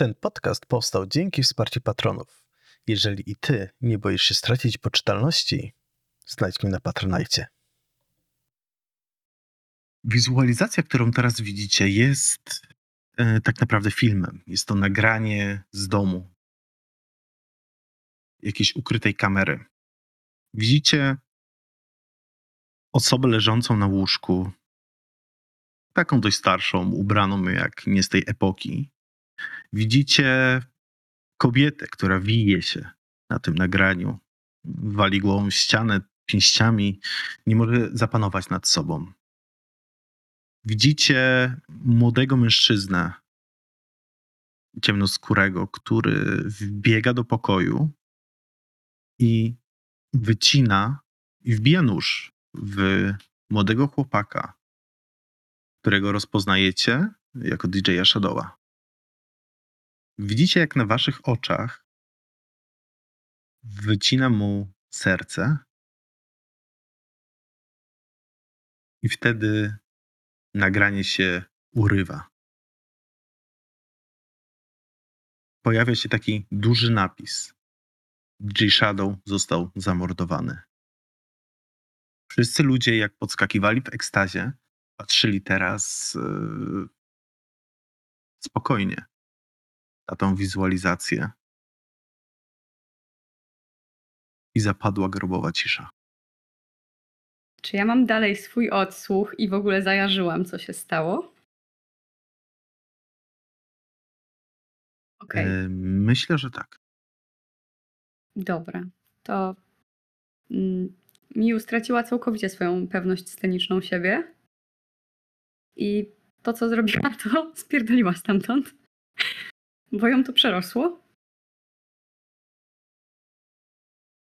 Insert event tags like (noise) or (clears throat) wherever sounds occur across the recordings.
Ten podcast powstał dzięki wsparciu patronów. Jeżeli i ty nie boisz się stracić poczytalności, znajdź mnie na Patronajcie. Wizualizacja, którą teraz widzicie, jest e, tak naprawdę filmem. Jest to nagranie z domu, jakiejś ukrytej kamery. Widzicie osobę leżącą na łóżku, taką dość starszą, ubraną jak nie z tej epoki. Widzicie kobietę, która wije się na tym nagraniu, wali głową ścianę pięściami, nie może zapanować nad sobą. Widzicie młodego mężczyznę, ciemnoskórego, który wbiega do pokoju i wycina i wbija nóż w młodego chłopaka, którego rozpoznajecie jako DJ-a Shadowa. Widzicie, jak na waszych oczach wycina mu serce i wtedy nagranie się urywa. Pojawia się taki duży napis. DJ Shadow został zamordowany. Wszyscy ludzie, jak podskakiwali w ekstazie, patrzyli teraz yy, spokojnie na tą wizualizację. I zapadła grobowa cisza. Czy ja mam dalej swój odsłuch i w ogóle zajarzyłam, co się stało? Okej, Yy, myślę, że tak. dobra. To mm, Miu straciła całkowicie swoją pewność sceniczną siebie. I to, co zrobiła, to (laughs) spierdoliła stamtąd. Bo ją to przerosło.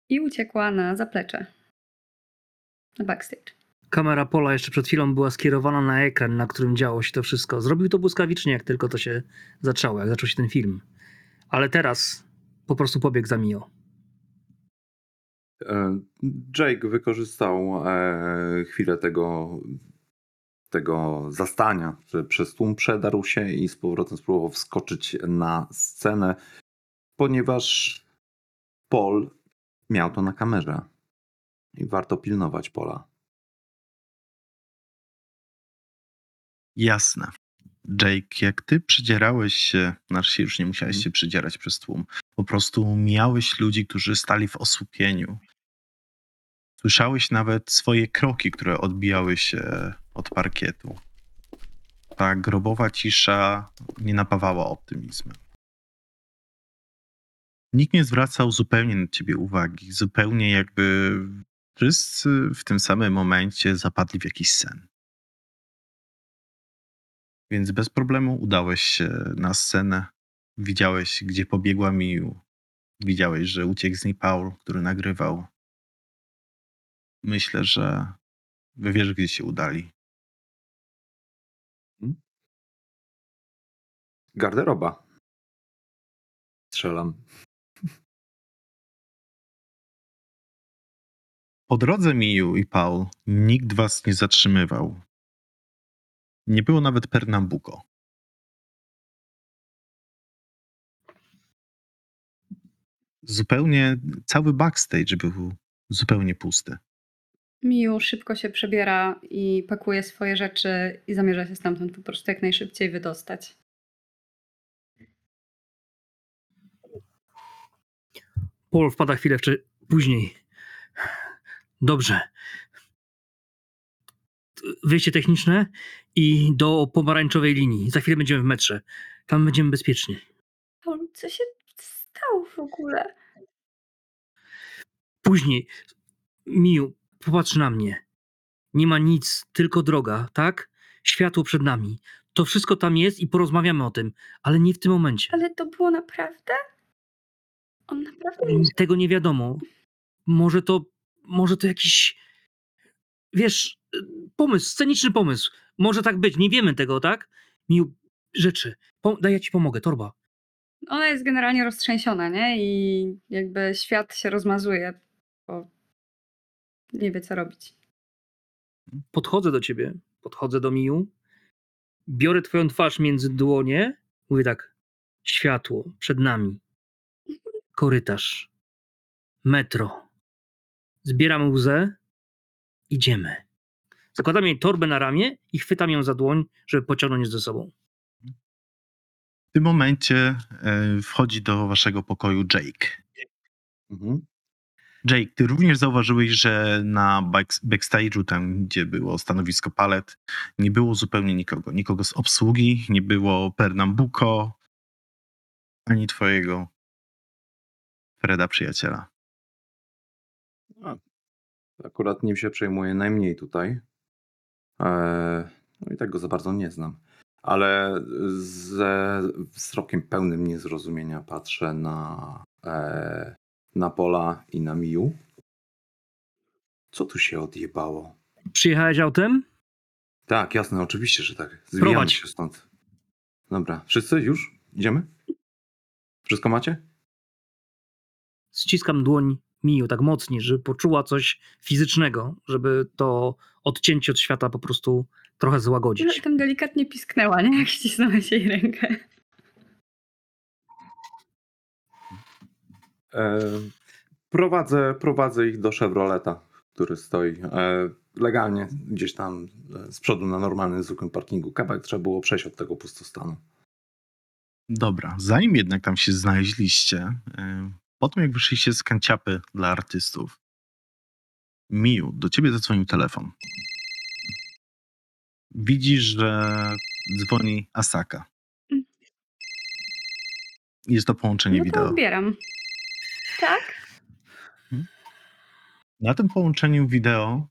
I uciekła na zaplecze. Na backstage. Kamera Pola jeszcze przed chwilą była skierowana na ekran, na którym działo się to wszystko. Zrobił to błyskawicznie, jak tylko to się zaczęło, jak zaczął się ten film. Ale teraz po prostu pobiegł za Mio. E, Jake wykorzystał e, chwilę tego, tego zastania, że przez tłum przedarł się i z powrotem spróbował wskoczyć na scenę, ponieważ Paul miał to na kamerze i warto pilnować Pola. Jasne. Jake, jak ty przydzierałeś się, znaczy już nie musiałeś się przydzierać przez tłum, po prostu mijałeś ludzi, którzy stali w osłupieniu. Słyszałeś nawet swoje kroki, które odbijały się od parkietu. Ta grobowa cisza nie napawała optymizmem. Nikt nie zwracał zupełnie na ciebie uwagi, zupełnie jakby wszyscy w tym samym momencie zapadli w jakiś sen. Więc bez problemu udałeś się na scenę. Widziałeś, gdzie pobiegła Miu. Widziałeś, że uciekł z niej Paul, który nagrywał. Myślę, że wy wiesz, gdzie się udali. Garderoba. Strzelam. (laughs) Po drodze Miu i Paul nikt was nie zatrzymywał. Nie było nawet Pernambuco. Zupełnie cały backstage był zupełnie pusty. Miu szybko się przebiera i pakuje swoje rzeczy i zamierza się stamtąd po prostu jak najszybciej wydostać. Paul wpada chwilę wcze- później. Dobrze. Wyjście techniczne i do pomarańczowej linii. Za chwilę będziemy w metrze. Tam będziemy bezpiecznie. Paul, co się stało w ogóle? Później. Miu, popatrz na mnie. Nie ma nic, tylko droga, tak? Światło przed nami. To wszystko tam jest i porozmawiamy o tym, ale nie w tym momencie. Ale to było naprawdę? On naprawdę nie Tego nie wiadomo. Może to, może to jakiś, wiesz, pomysł, sceniczny pomysł. Może tak być, nie wiemy tego, tak? Miu, rzeczy. Po, daj, ja ci pomogę, torba. Ona jest generalnie roztrzęsiona, nie? I jakby świat się rozmazuje, bo nie wie, co robić. Podchodzę do ciebie, podchodzę do Miu, biorę twoją twarz między dłonie, mówię tak, Światło przed nami. Korytarz. Metro. Zbieramy łzę. Idziemy. Zakładam jej torbę na ramię i chwytam ją za dłoń, żeby pociągnąć ze sobą. W tym momencie e, wchodzi do waszego pokoju Jake. Mhm. Jake, ty również zauważyłeś, że na back- backstage'u, tam gdzie było stanowisko palet, nie było zupełnie nikogo. Nikogo z obsługi, nie było Pernambuco, ani twojego Freda przyjaciela. Akurat nim się przejmuję najmniej tutaj. Eee, no i tego za bardzo nie znam. Ale ze wzrokiem pełnym niezrozumienia patrzę na, e, na Pola i na Miu. Co tu się odjebało? Przyjechałeś autem? Tak, jasne, oczywiście, że tak. Zwijamy Prowadź. się stąd. Dobra, wszyscy już? Idziemy? Wszystko macie? Ściskam dłoń Miu tak mocniej, żeby poczuła coś fizycznego, żeby to odcięcie od świata po prostu trochę złagodzić. Tam delikatnie pisknęła, nie? Jak ścisnąłeś jej rękę. Prowadzę, prowadzę ich do Chevroleta, który stoi e, legalnie gdzieś tam e, z przodu na normalnym, zwykłym parkingu. Kawałek trzeba było przejść od tego pustostanu. Dobra, zanim jednak tam się znaleźliście, e, po tym jak wyszliście z kanciapy dla artystów, Miu, do ciebie zadzwonił telefon. Widzisz, że dzwoni Asaka. Jest to połączenie No to wideo. odbieram. Tak? Na tym połączeniu wideo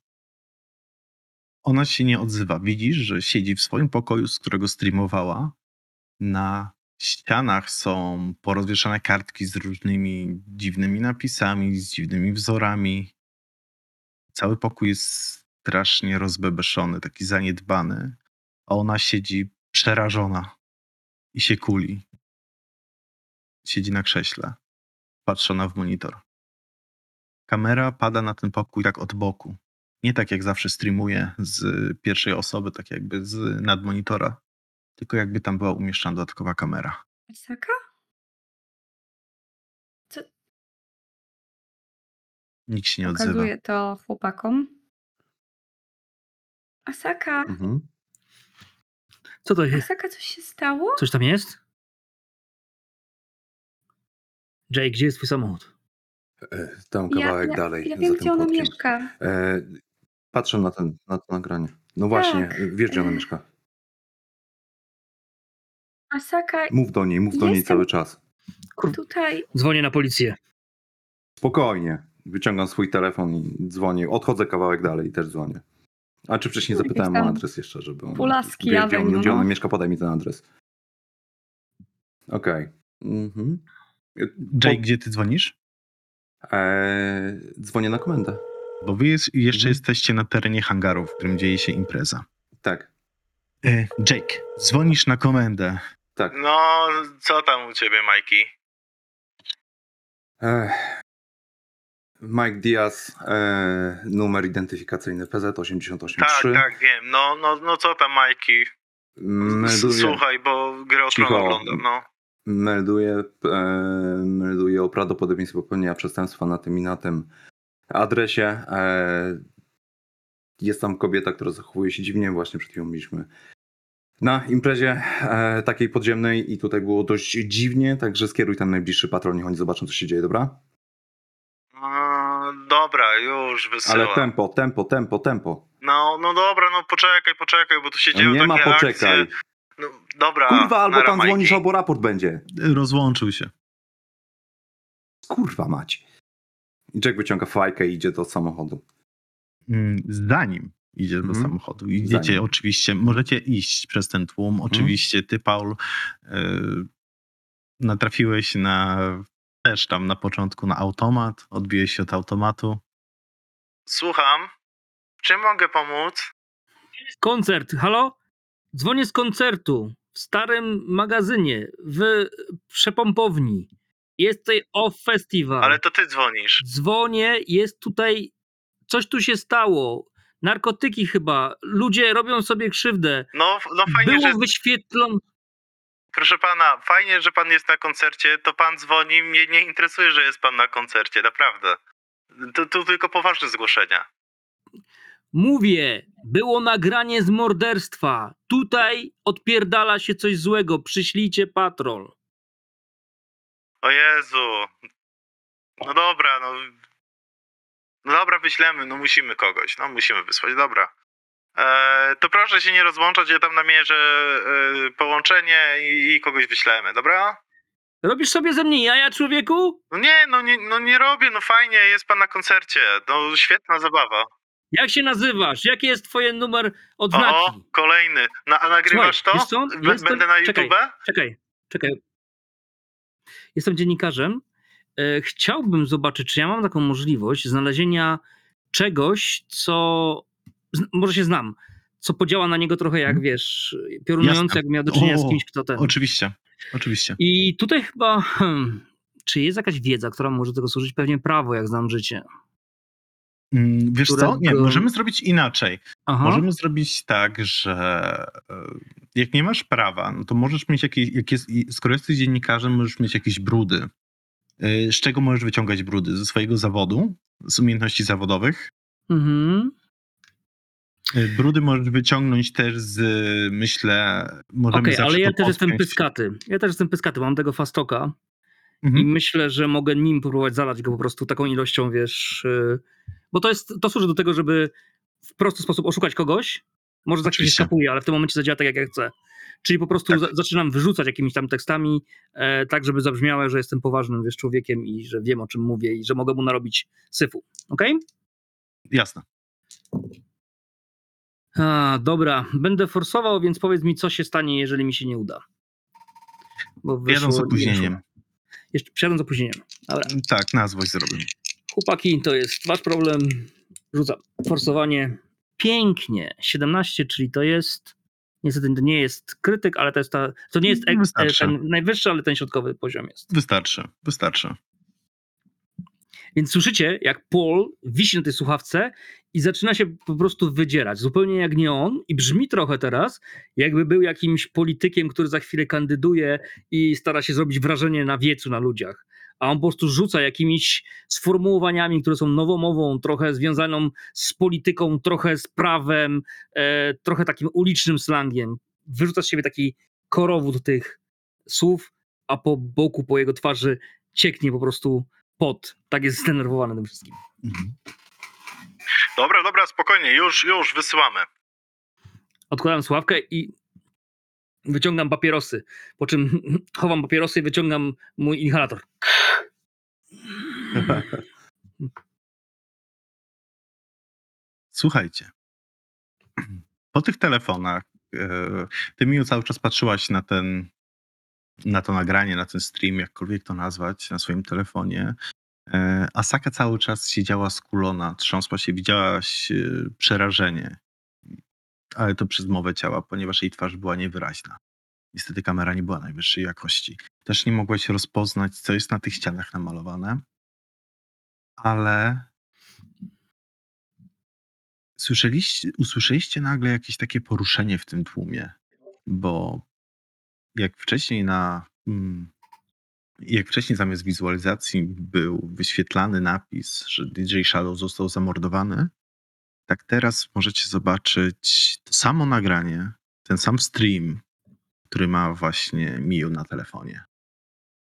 ona się nie odzywa. Widzisz, że siedzi w swoim pokoju, z którego streamowała. Na ścianach są porozwieszane kartki z różnymi dziwnymi napisami, z dziwnymi wzorami. Cały pokój jest strasznie rozbebeszony, taki zaniedbany. A ona siedzi przerażona i się kuli. Siedzi na krześle, patrzona w monitor kamera pada na ten pokój tak od boku. Nie tak jak zawsze streamuje z pierwszej osoby, tak jakby z nadmonitora, tylko jakby tam była umieszczona dodatkowa kamera. Asaka? Nikt się nie odzywa. Pokazuję to chłopakom. Asaka, Mhm. Co to jest? Asaka, coś się stało? Coś tam jest? Jake, gdzie jest twój samochód? E, tam Ja- kawałek ja, dalej. Ja za wiem, tym gdzie ona płotkiem. mieszka. E, patrzę na, ten, na to nagranie. No właśnie, Tak. wiesz gdzie ona E. mieszka. Asaka, Mów do niej, mów do niej cały czas. tutaj. Dzwonię na policję. Spokojnie. Wyciągam swój telefon i dzwonię. Odchodzę kawałek dalej i też dzwonię. A czy wcześniej Jakieś zapytałem o adres jeszcze, żeby ona... Pulaski wie, gdzie, on, Avenue, gdzie ona no. mieszka, podaj mi ten adres. Okej. Mhm. Jake, gdzie ty dzwonisz? E, dzwonię na komendę. Bo wy jest, jeszcze Mhm. jesteście na terenie hangaru, w którym dzieje się impreza. Tak, E, Jake, dzwonisz na komendę. tak. No, co tam u ciebie, Majki? Ech. Mike Diaz, e, numer identyfikacyjny PZ883. Tak, tak, wiem. No, no, no co tam, Majki? Słuchaj, bo grę o. Tron oglądam, no. Melduje, e, melduje o prawdopodobieństwie popełnienia przestępstwa na tym i na tym adresie. E, jest tam kobieta, która zachowuje się dziwnie. Właśnie przed chwilą byliśmy na imprezie e, takiej podziemnej i tutaj było dość dziwnie, także skieruj tam najbliższy patrol, niech oni zobaczą, co się dzieje, dobra? no dobra, już wysyłam. Ale tempo, tempo, tempo, tempo. No, no dobra, no poczekaj, poczekaj, bo tu się dzieją nie ma takie poczekaj. akcje. No, dobra, Kurwa, albo tam Majki. dzwonisz, albo raport będzie. Rozłączył się. Kurwa mać. I Jack wyciąga fajkę i idzie do samochodu. Mm, Zanim idzie do Mhm. samochodu, idziecie Zanim. oczywiście, możecie iść przez ten tłum. Oczywiście ty, Paul, yy, natrafiłeś na też tam na początku na automat, odbiłeś się od automatu. Słucham, czy mogę pomóc? Koncert, halo? Dzwonię z koncertu w starym magazynie, w przepompowni. Jest tutaj off festival. Ale to ty dzwonisz. Dzwonię, jest tutaj, coś tu się stało. Narkotyki chyba, ludzie robią sobie krzywdę. No, no fajnie, Było że... wyświetlone, Proszę pana, fajnie, że pan jest na koncercie, to pan dzwoni, mnie nie interesuje, że jest pan na koncercie, naprawdę. To, to tylko poważne zgłoszenia. Mówię, było nagranie z morderstwa. Tutaj odpierdala się coś złego. Przyślijcie patrol. O Jezu. No dobra, no. No dobra, wyślemy, no musimy kogoś, no musimy wysłać, dobra. E, to proszę się nie rozłączać, ja tam namierzę e, połączenie i, i kogoś wyślemy, dobra? Robisz sobie ze mnie jaja, człowieku? No nie, no nie, no nie robię, no fajnie, jest pan na koncercie, no świetna zabawa. Jak się nazywasz? Jaki jest twoje numer odznaki? O, kolejny. Na, a nagrywasz Słuchaj, wiesz to? co? Jestem- Będę na czekaj. YouTube? Czekaj, czekaj. Jestem dziennikarzem. E, chciałbym zobaczyć, czy ja mam taką możliwość znalezienia czegoś, co. z- Może się znam, co podziała na niego trochę jak Mhm. wiesz, piorunujący, Jasne. jak miał do czynienia z O, kimś, kto ten. Oczywiście, oczywiście. I tutaj chyba. Hmm, czy jest jakaś wiedza, która może do tego służyć? Pewnie prawo, jak znam życie. Mm, Wiesz co? Nie, którego- możemy zrobić inaczej. Aha. Możemy zrobić tak, że e, jak nie masz prawa, no to możesz mieć jakieś, jak jest, skoro jesteś dziennikarzem, możesz mieć jakieś brudy. E, Z czego możesz wyciągać brudy? Ze swojego zawodu, z umiejętności zawodowych. Mhm. E, Brudy możesz wyciągnąć też z, myślę, możemy Okej, zawsze ale ja też jestem pyskaty. Ja też jestem pyskaty, mam tego fastoka. I Mhm. myślę, że mogę nim próbować zalać go po prostu taką ilością, wiesz. yy, Bo to jest, to służy do tego, żeby w prosty sposób oszukać kogoś. Może za chwilę skapuje, ale w tym momencie zadziała tak, jak ja chcę. Czyli po prostu Tak. za, zaczynam wyrzucać jakimiś tam tekstami, e, tak żeby zabrzmiało, że jestem poważnym wiesz, człowiekiem i że wiem o czym mówię i że mogę mu narobić syfu. Okej? Jasne. A, dobra, będę forsował, więc powiedz mi, co się stanie, jeżeli mi się nie uda. Bo Jadą z wyszło- opóźnieniem. Jeszcze przyjadą z opóźnieniem. Dobra. Tak, na złość zrobimy. Chłopaki, to jest wasz problem. Rzucam. Forsowanie. Pięknie. 17, czyli to jest. Niestety to nie jest krytyk, ale to jest ta. To nie jest Wystarczy. ten najwyższy, ale ten środkowy poziom jest. Wystarczy, wystarczy. Więc słyszycie, jak Paul wisi na tej słuchawce i zaczyna się po prostu wydzierać. Zupełnie jak nie on. I brzmi trochę teraz, jakby był jakimś politykiem, który za chwilę kandyduje i stara się zrobić wrażenie na wiecu na ludziach. A on po prostu rzuca jakimiś sformułowaniami, które są nowomową, trochę związaną z polityką, trochę z prawem, e, trochę takim ulicznym slangiem. Wyrzuca z siebie taki korowód tych słów, a po boku, po jego twarzy cieknie po prostu pot. Tak jest zdenerwowany tym wszystkim. Mhm. Dobra, dobra, spokojnie, już, już wysyłamy. Odkładam sławkę i wyciągam papierosy. Po czym (laughs) chowam papierosy i wyciągam mój inhalator. Słuchajcie. Po tych telefonach, e, ty mi cały czas patrzyłaś na ten, na to nagranie, na ten stream, jakkolwiek to nazwać, na swoim telefonie. E, Asaka cały czas siedziała skulona, trząsła się, widziałaś e, przerażenie. Ale to przez mowę ciała, ponieważ jej twarz była niewyraźna. Niestety kamera nie była najwyższej jakości. Też nie mogłaś rozpoznać, co jest na tych ścianach namalowane. Ale Słyszeliście, usłyszeliście nagle jakieś takie poruszenie w tym tłumie, bo jak wcześniej na. Jak wcześniej zamiast wizualizacji był wyświetlany napis, że DJ Shadow został zamordowany, tak teraz możecie zobaczyć to samo nagranie, ten sam stream, który ma właśnie Miu na telefonie.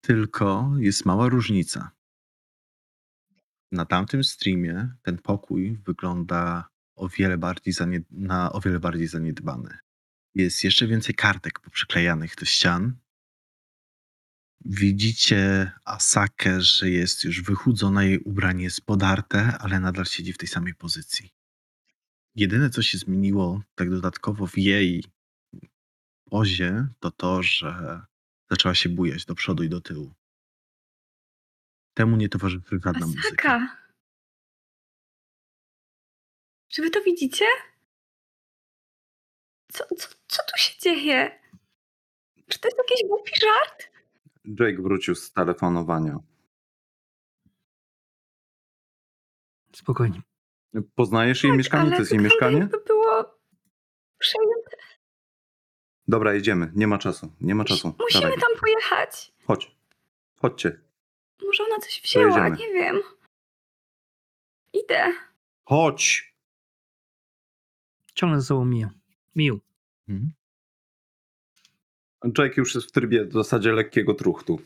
Tylko jest mała różnica. Na tamtym streamie ten pokój wygląda o wiele bardziej zanie- na o wiele bardziej zaniedbany. Jest jeszcze więcej kartek poprzyklejanych do ścian. Widzicie Asakę, że jest już wychudzona, jej ubranie jest podarte, ale nadal siedzi w tej samej pozycji. Jedyne, co się zmieniło tak dodatkowo w jej pozie, to to, że zaczęła się bujać do przodu i do tyłu. Temu nie towarzyszy żadna muzyka. Asaka! Czy wy to widzicie? Co, co, co tu się dzieje? Czy to jest jakiś głupi żart? Jake wrócił z telefonowania. Spokojnie. Poznajesz jej mieszkanie? Tak, To jest jej mieszkanie? jakby było przejęte. Dobra, jedziemy. Nie ma czasu. Nie ma czasu. Musimy Dawaj. tam pojechać. Chodź. Chodźcie. Może ona coś wzięła, nie wiem. Idę. Chodź! Ciągnę za sobą Miu. Miu. Mhm. Jake już jest w trybie w zasadzie lekkiego truchtu.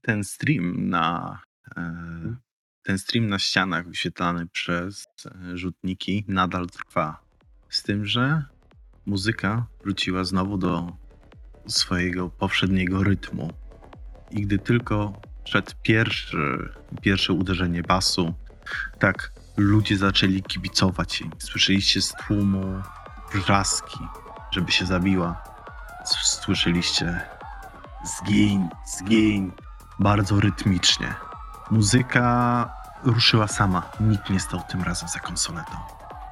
Ten stream na e, ten stream na ścianach wyświetlany przez e, rzutniki nadal trwa. Z tym, że muzyka wróciła znowu do swojego poprzedniego rytmu. I gdy tylko przed pierwszy, pierwsze uderzenie basu, tak ludzie zaczęli kibicować jej. Słyszeliście z tłumu wrzaski, żeby się zabiła. Słyszeliście zgiń, zgiń, bardzo rytmicznie. Muzyka ruszyła sama. Nikt nie stał tym razem za konsoletą.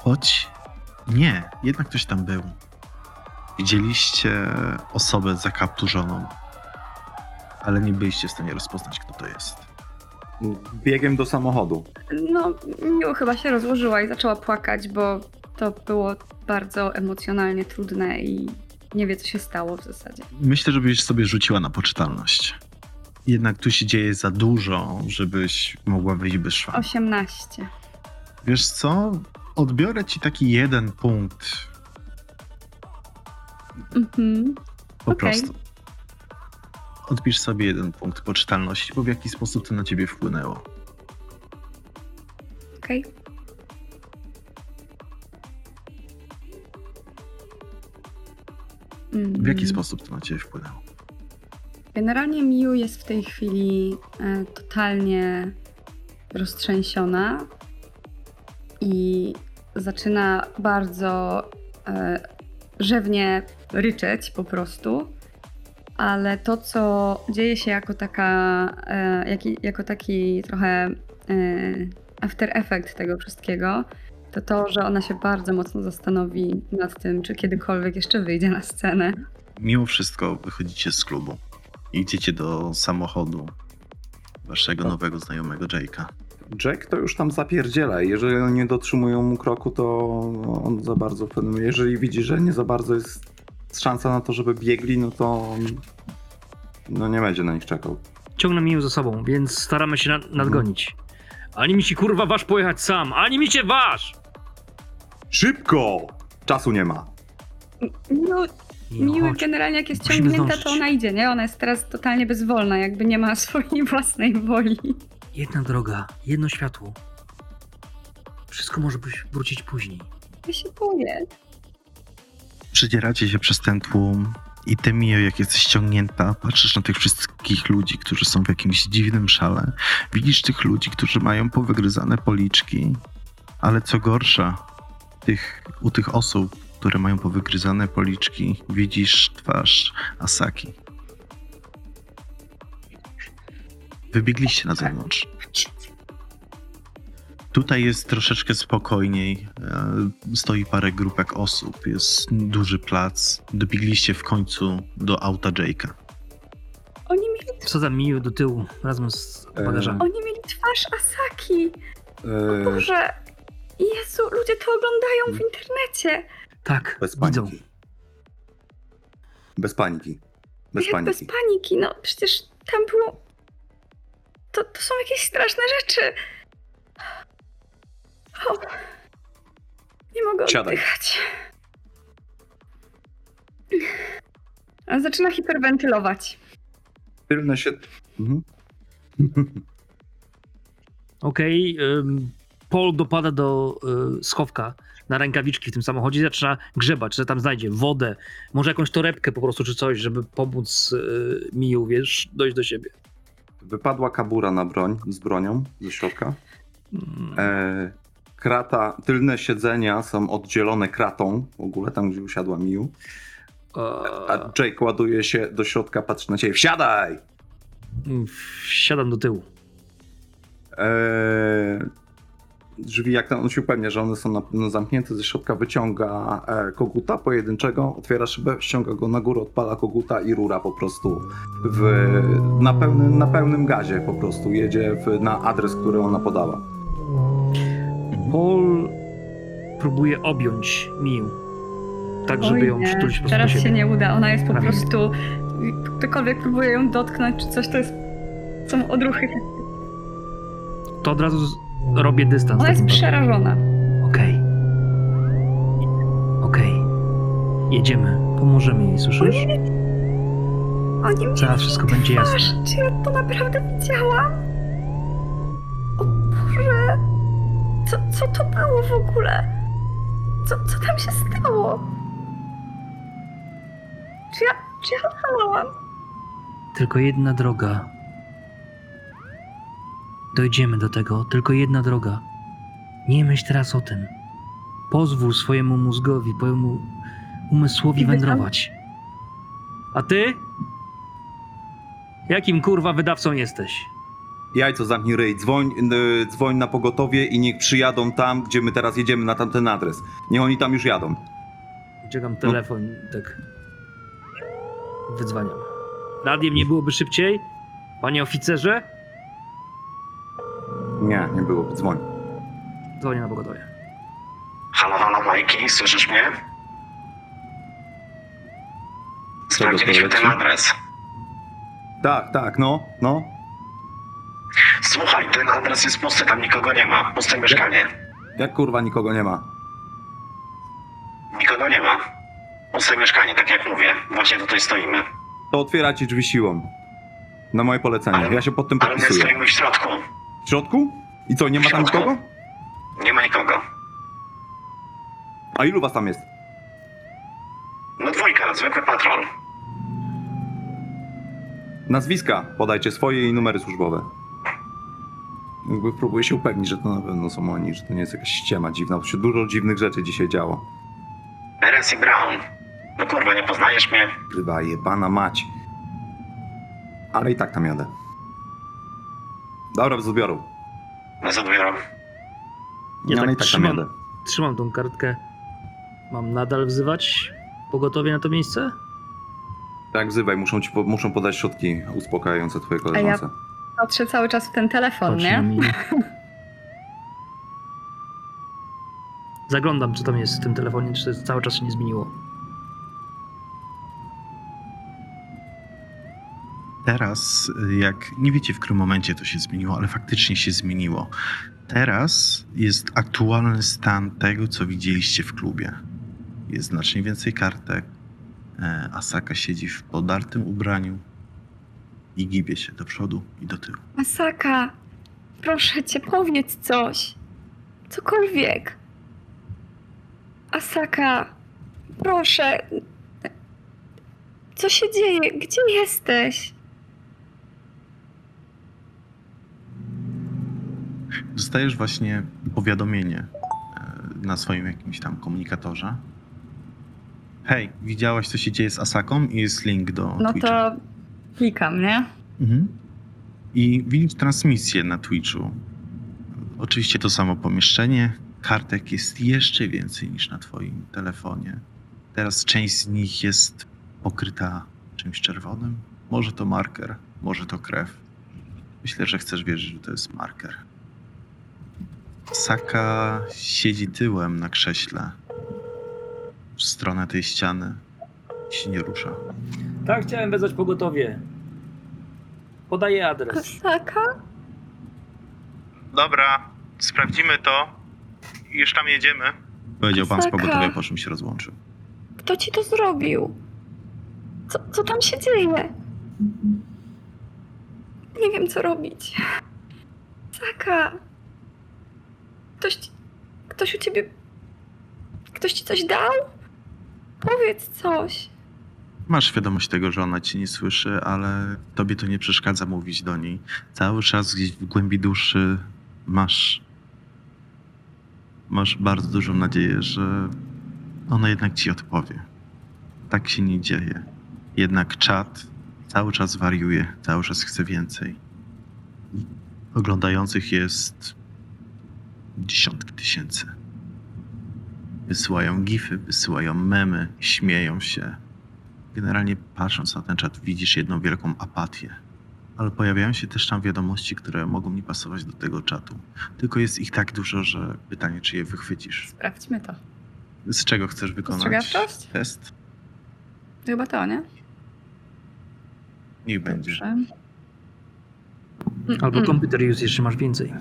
Choć nie, jednak ktoś tam był. Widzieliście osobę zakapturzoną, ale nie byliście w stanie rozpoznać, kto to jest. Biegiem do samochodu. No, Miu chyba się rozłożyła i zaczęła płakać, bo to było bardzo emocjonalnie trudne i nie wie, co się stało w zasadzie. Myślę, żebyś sobie rzuciła na poczytalność. Jednak tu się dzieje za dużo, żebyś mogła wyjść bez szwa. 18. Wiesz co? Odbiorę ci taki jeden punkt Mhm. Po Okej. prostu. Odpisz sobie jeden punkt poczytalności, bo w jaki sposób to na ciebie wpłynęło. Okej. W jaki Mm. sposób to na ciebie wpłynęło? Generalnie Miu jest w tej chwili e, totalnie roztrzęsiona i zaczyna bardzo e, rzewnie ryczeć po prostu. Ale to, co dzieje się jako taka, e, jako taki trochę after effect tego wszystkiego, to to, że ona się bardzo mocno zastanowi nad tym, czy kiedykolwiek jeszcze wyjdzie na scenę. Mimo wszystko wychodzicie z klubu. Idziecie do samochodu waszego nowego znajomego Jake'a. Jack to już tam zapierdziela. Jeżeli oni nie dotrzymują mu kroku, to on za bardzo w pewnym... Jeżeli widzi, że nie za bardzo jest szansa na to, żeby biegli, no to on no nie będzie na nich czekał. Ciągnę Miu za sobą, więc staramy się nad, nadgonić. Ani mi ci kurwa waż pojechać sam, ani mi cię waż! Szybko! Czasu nie ma. No, Miły chodź. generalnie jak jest Musimy ciągnięta, zdążyć. to ona idzie, nie? Ona jest teraz totalnie bezwolna, jakby nie ma (laughs) swojej własnej woli. Jedna droga, jedno światło. Wszystko może być, wrócić później. Ja się boję. Przedzieracie się przez ten tłum i ty, Mio, jak jesteś ściągnięta, patrzysz na tych wszystkich ludzi, którzy są w jakimś dziwnym szale. Widzisz tych ludzi, którzy mają powygryzane policzki, ale co gorsza, tych, u tych osób, które mają powygryzane policzki, widzisz twarz Asaki. Wybiegliście na zewnątrz. Tutaj jest troszeczkę spokojniej. e, Stoi parę grupek osób, jest duży plac. Dobiegliście w końcu do auta Jake'a. Oni mieli, Wsadzam Miu do tyłu razem z bagażami. oni mieli twarz Asaki. Eee, Boże. Jezu, ludzie to oglądają w internecie. Tak, bez widzą. paniki. Bez paniki. Bez Jak bez paniki. paniki? No przecież tam było... To, to są jakieś straszne rzeczy. O. Nie mogę Siadaj. oddychać. A Zaczyna hiperwentylować. Tylne się... Mhm. (laughs) Okej, ym, Paul dopada do y, schowka na rękawiczki w tym samochodzie i zaczyna grzebać, że tam znajdzie wodę, może jakąś torebkę po prostu czy coś, żeby pomóc y, Miu, wiesz, dojść do siebie. Wypadła kabura na broń, z bronią ze środka. E, krata, tylne siedzenia są oddzielone kratą, w ogóle tam, gdzie usiadła Miu. A Jake ładuje się do środka, patrzy na ciebie. Wsiadaj! mm, Siadam do tyłu. E, drzwi, jak on się upewnia, że one są na pewno zamknięte, ze środka wyciąga e, koguta pojedynczego, otwiera szybę, ściąga go na górę, odpala koguta i rura po prostu w, na, pełnym, na pełnym gazie po prostu jedzie w, na adres, który ona podała. Paul próbuje objąć Miu. tak, żeby ją przytulić po prostu Teraz się nie uda. Ona jest po Prawie. prostu. Ktokolwiek próbuje ją dotknąć czy coś, to jest. Są odruchy. To od razu robię dystans. Ona tak jest przerażona. Okej. Okej. Jedziemy. Pomożemy jej, słyszysz? Oni mnie Zaraz wszystko będzie jasne. twarz. Czy ja to naprawdę widziałam? O Boże. Co, co to było w ogóle? Co, co tam się stało? Czy ja, czy ja? Tylko jedna droga. Dojdziemy do tego, tylko jedna droga. Nie myśl teraz o tym. Pozwól swojemu mózgowi, twojemu umysłowi wędrować. A ty? Jakim kurwa wydawcą jesteś? Jajco zamknij ryj, dzwoń, y, dzwoń na pogotowie i niech przyjadą tam, gdzie my teraz jedziemy, na tamten adres. Niech oni tam już jadą. Ciągam telefon, tak. Wydzwaniam. Radiem nie byłoby szybciej? Panie oficerze? Nie, nie było, dzwoń. Dzwonię na pogotowie. Halo, halo, Majki, słyszysz mnie? Sprawdziliśmy ten adres. Tak, tak, no, no. Słuchaj, ten adres jest pusty, tam nikogo nie ma. Puste mieszkanie. Jak kurwa nikogo nie ma. Nikogo nie ma. Puste mieszkanie, tak jak mówię. Właśnie tutaj stoimy. To otwiera ci drzwi siłą. Na moje polecenie. Ja się pod tym Ale my podpisuję. stoimy w środku. W środku? I co, nie ma tam nikogo? Nie ma nikogo. A ilu was tam jest? No dwójka, zwykły patrol. Nazwiska podajcie swoje i numery służbowe. Jakby próbuję się upewnić, że to na pewno są oni, że to nie jest jakaś ściema dziwna, bo się dużo dziwnych rzeczy dzisiaj działo. Perez i Brown. No kurwa, nie poznajesz mnie? Chyba jebana mać. Ale i tak tam jadę. Dobra, bez odbioru. Bez odbioru. Ja ale tak i tak tam trzymam. jadę. Trzymam tą kartkę. Mam nadal wzywać pogotowie na to miejsce? Tak, wzywaj, muszą ci po, muszą podać środki uspokajające twojej koleżance. Patrzę cały czas w ten telefon, Patrz nie? (laughs) Zaglądam, co tam jest w tym telefonie, czy to cały czas się nie zmieniło. Teraz, y, jak nie wiecie, w którym momencie to się zmieniło, ale faktycznie się zmieniło. Teraz jest aktualny stan tego, co widzieliście w klubie. Jest znacznie więcej kartek. E, Asaka siedzi w podartym ubraniu i gibie się do przodu i do tyłu. Masaka, proszę cię, powiedz coś. Cokolwiek. Asaka, proszę. Co się dzieje? Gdzie jesteś? Dostajesz właśnie powiadomienie e, na swoim jakimś tam komunikatorze. Hej, widziałaś, co się dzieje z Asaką? I jest link do No Twitcha. to klikam, nie? Mhm. I widzisz transmisję na Twitchu. Oczywiście to samo pomieszczenie. Kartek jest jeszcze więcej niż na Twoim telefonie. Teraz część z nich jest pokryta czymś czerwonym. Może to marker, może to krew. Myślę, że chcesz wierzyć, że to jest marker. Saka siedzi tyłem na krześle w stronę tej ściany i się nie rusza. Tak, chciałem wezwać pogotowie. Podaję adres. Asaka? Dobra, sprawdzimy to i już tam jedziemy. Powiedział pan z pogotowia, po czym się rozłączył. Kto ci to zrobił? Co, co tam się dzieje? Nie wiem, co robić. Saka. Ktoś, ktoś u ciebie. Ktoś ci coś dał? Powiedz coś. Masz świadomość tego, że ona cię nie słyszy, ale tobie to nie przeszkadza mówić do niej. Cały czas gdzieś w głębi duszy masz. Masz bardzo dużą nadzieję, że ona jednak ci odpowie. Tak się nie dzieje. Jednak czat cały czas wariuje, cały czas chce więcej. Oglądających jest dziesiątki tysięcy. Wysyłają gify, wysyłają memy, śmieją się. Generalnie patrząc na ten czat, widzisz jedną wielką apatię. Ale pojawiają się też tam wiadomości, które mogą nie pasować do tego czatu. Tylko jest ich tak dużo, że pytanie, czy je wychwycisz. Sprawdźmy to. Z czego chcesz wykonać test? To chyba to, nie? Niech będzie. Dobrze. Albo komputer use, jeszcze masz więcej.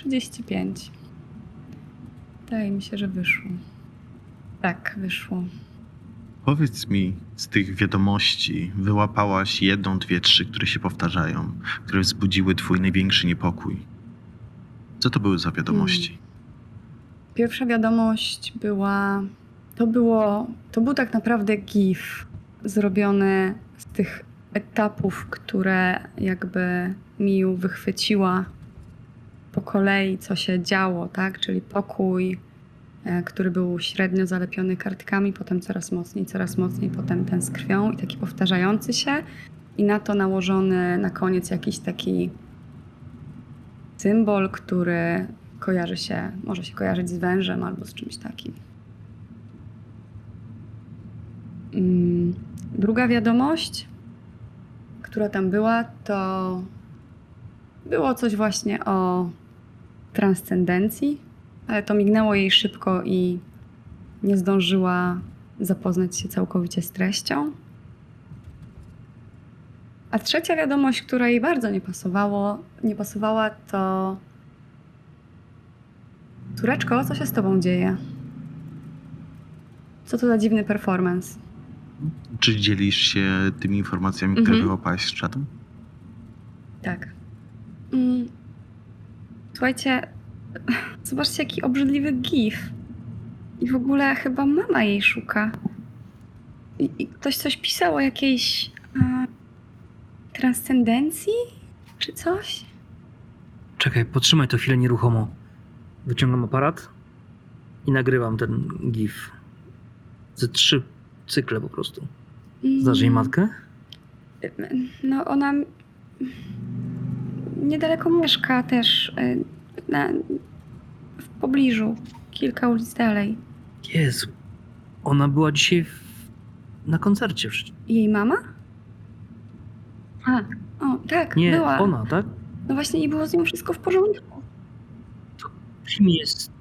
35. Wydaje mi się, że wyszło. Tak, wyszło. Powiedz mi, z tych wiadomości wyłapałaś jedną, dwie, trzy, które się powtarzają, które wzbudziły twój największy niepokój. Co to były za wiadomości? Pierwsza wiadomość była. To było. To był tak naprawdę GIF zrobiony z tych etapów, które jakby Miu wychwyciła po kolei, co się działo, tak? Czyli pokój, e, który był średnio zalepiony kartkami, potem coraz mocniej, coraz mocniej, potem ten z krwią i taki powtarzający się. I na to nałożony na koniec jakiś taki symbol, który kojarzy się, może się kojarzyć z wężem albo z czymś takim. Mm, Druga wiadomość, która tam była, to było coś właśnie o transcendencji, ale to mignęło jej szybko i nie zdążyła zapoznać się całkowicie z treścią. A trzecia wiadomość, która jej bardzo nie pasowało, nie pasowała, to Córeczko, co się z tobą dzieje? Co to za dziwny performance? Czy dzielisz się tymi informacjami, Mhm. które wyłapałaś z czatu? Tak. Mm. Słuchajcie, (laughs) zobaczcie, jaki obrzydliwy gif. I w ogóle chyba mama jej szuka. I, i ktoś coś pisał o jakiejś e, transcendencji? Czy coś? Czekaj, potrzymaj to chwilę nieruchomo. Wyciągam aparat i nagrywam ten GIF. Ze trzy cykle po prostu. Znasz jej Mm. matkę? No ona niedaleko mieszka też, y, na, w pobliżu, kilka ulic dalej. Jezu. Ona była dzisiaj w... na koncercie. przecież. Jej mama? A, o, tak, Nie, była. ona, tak? No właśnie i było z nią wszystko w porządku. Kim jest...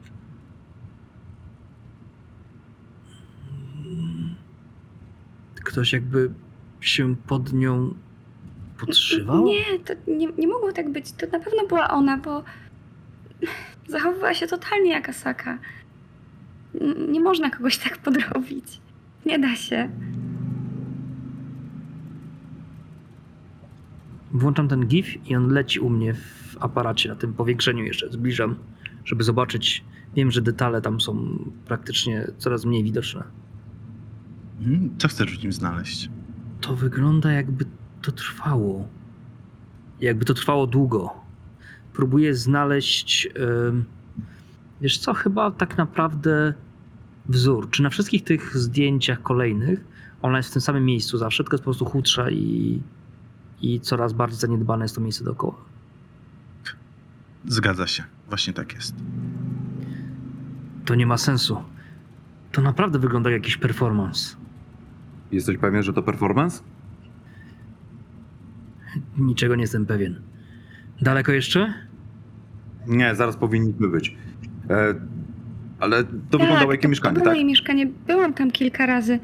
Ktoś jakby się pod nią podszywał? Nie, to nie, nie mogło tak być. To na pewno była ona, bo zachowywała się totalnie jak Asaka. N- Nie można kogoś tak (laughs) podrobić. Nie da się. Włączam ten GIF i on leci u mnie w aparacie, na tym powiększeniu jeszcze. Zbliżam, żeby zobaczyć. Wiem, że detale tam są praktycznie coraz mniej widoczne. Mhm. Co chcesz w nim znaleźć? To wygląda jakby to trwało. Jakby to trwało długo. Próbuję znaleźć. wiesz co, chyba tak naprawdę wzór. Czy na wszystkich tych zdjęciach kolejnych ona jest w tym samym miejscu zawsze, tylko jest po prostu chudsza i, i coraz bardziej zaniedbane jest to miejsce dookoła. Zgadza się. Właśnie tak jest. To nie ma sensu. To naprawdę wygląda jak jakiś performance. Jesteś pewien, że to performance? Niczego nie jestem pewien. Daleko jeszcze? Nie, zaraz powinniśmy być. E, ale to Tak, wyglądało jak to, mieszkanie, to było tak? jej mieszkanie. Byłam tam kilka razy,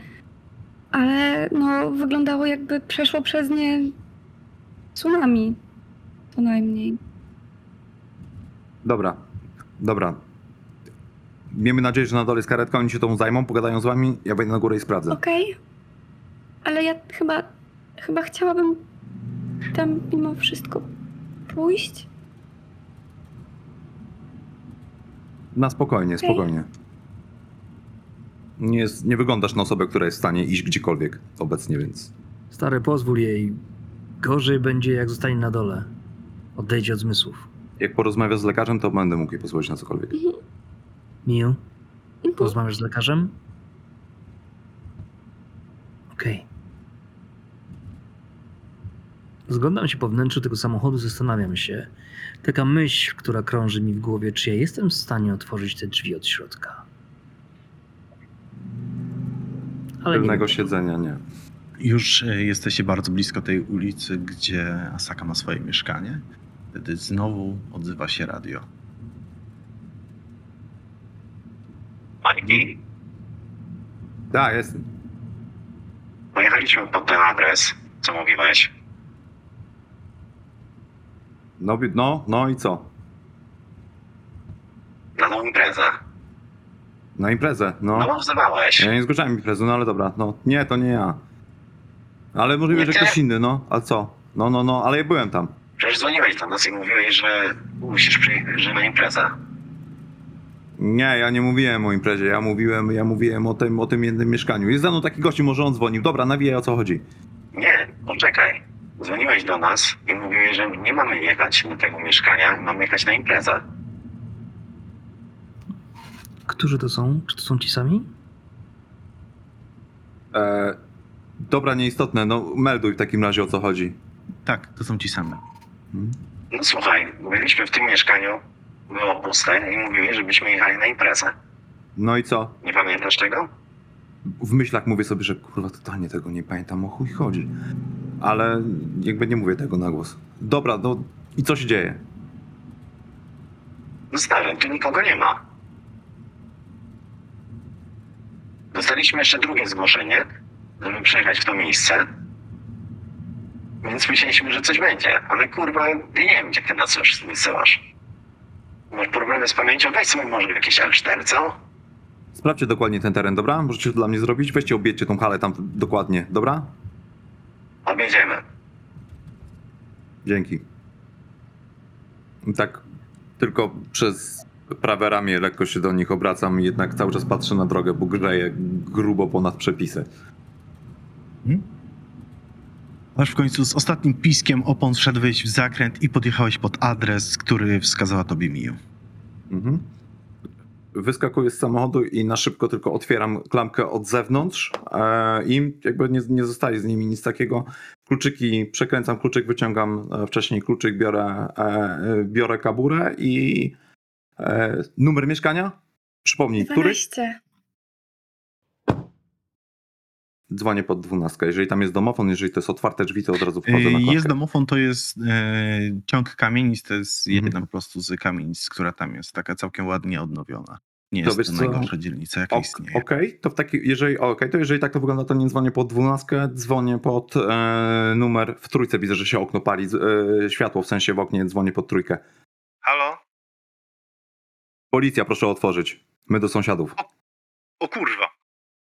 ale no, wyglądało jakby przeszło przez nie tsunami. Co najmniej. Dobra, dobra. Miejmy nadzieję, że na dole jest karetka, oni się tą zajmą, pogadają z wami, ja wejdę na górę i sprawdzę. Okej, ale ja chyba, chyba chciałabym tam mimo wszystko pójść. Na spokojnie, spokojnie. Nie, jest, nie wyglądasz na osobę, która jest w stanie iść gdziekolwiek obecnie, więc... Stary, pozwól jej. Gorzej będzie, jak zostanie na dole. Odejdzie od zmysłów. Jak porozmawiasz z lekarzem, to będę mógł jej pozwolić na cokolwiek. Miu, Mhm. porozmawiasz z lekarzem? Okej. Zglądam się po wnętrzu tego samochodu, zastanawiam się. Taka myśl, która krąży mi w głowie, czy ja jestem w stanie otworzyć te drzwi od środka. Ale nie Tylnego wiem. siedzenia nie. Już e, jesteście bardzo blisko tej ulicy, gdzie Asaka ma swoje mieszkanie. Wtedy znowu odzywa się radio. Moniki? Tak, jestem. Pojechaliśmy pod ten adres, co mówiłeś. No, no, no i co? Na tą imprezę. Na imprezę, No no. wzywałeś. Ja nie zgłaszałem imprezy, no ale dobra, no. Nie, to nie ja. Ale możliwe, Nie że ty? ktoś inny, no. A co? No, no, no, ale ja byłem tam. Przecież dzwoniłeś do nas i mówiłeś, że musisz przyjechać, że na imprezę. Nie, ja nie mówiłem o imprezie, ja mówiłem, ja mówiłem o tym, o tym jednym mieszkaniu. Jest za mną taki gościu, może on dzwonił. Dobra, nawijaj o co chodzi. Nie, poczekaj. Dzwoniłeś do nas i mówiłeś, że nie mamy jechać do tego mieszkania, mamy jechać na imprezę. Którzy to są? Czy to są ci sami? E, dobra, nieistotne, no melduj w takim razie o co chodzi. Tak, to są ci same. Hmm? No słuchaj, byliśmy w tym mieszkaniu, było puste i mówiłeś, żebyśmy jechali na imprezę. No i co? Nie pamiętasz tego? W myślach mówię sobie, że kurwa, totalnie tego nie pamiętam, o chuj chodzi. Ale jakby nie mówię tego na głos. Dobra, no i co się dzieje? No stary, tu nikogo nie ma. Dostaliśmy jeszcze drugie zgłoszenie, żeby przyjechać w to miejsce. Więc myśleliśmy, że coś będzie, ale kurwa, ja nie wiem, gdzie ty nas już wysyłasz. Masz problemy z pamięcią? Weź sobie może jakieś L4, co? Sprawdźcie dokładnie ten teren, dobra? Możecie to dla mnie zrobić? Weźcie, objedźcie tą halę tam dokładnie, dobra? Objedziemy. Dzięki. Tak, tylko przez prawe ramię lekko się do nich obracam jednak cały czas patrzę na drogę, bo grzeję grubo ponad przepisy. Aż w końcu z ostatnim piskiem opon wszedłeś w zakręt i podjechałeś pod adres, który wskazała tobie Miu. Mhm. Wyskakuję z samochodu i na szybko tylko otwieram klamkę od zewnątrz e, i jakby nie, nie zostaje z nimi nic takiego. Kluczyki, przekręcam kluczyk, wyciągam e, wcześniej kluczyk, biorę, e, biorę kaburę i numer mieszkania? Przypomnij, który? 12. Dzwonię pod dwunastkę. Jeżeli tam jest domofon, jeżeli to jest otwarte drzwi, to od razu wchodzę na klatkę. Jest domofon, to jest e, ciąg kamienic, to jest Mhm. jedna po prostu z kamienic, która tam jest, taka całkiem ładnie odnowiona. Nie To jest wiesz to co? najgorsza dzielnica, jaka Ok- istnieje. Okej, to w taki, jeżeli, okej, to jeżeli tak to wygląda, to nie dzwonię pod dwunastkę, dzwonię pod e, numer w trójce. Widzę, że się okno pali, e, światło w sensie w oknie, dzwonię pod trójkę. Halo? Policja, proszę otworzyć. My do sąsiadów. O kurwa.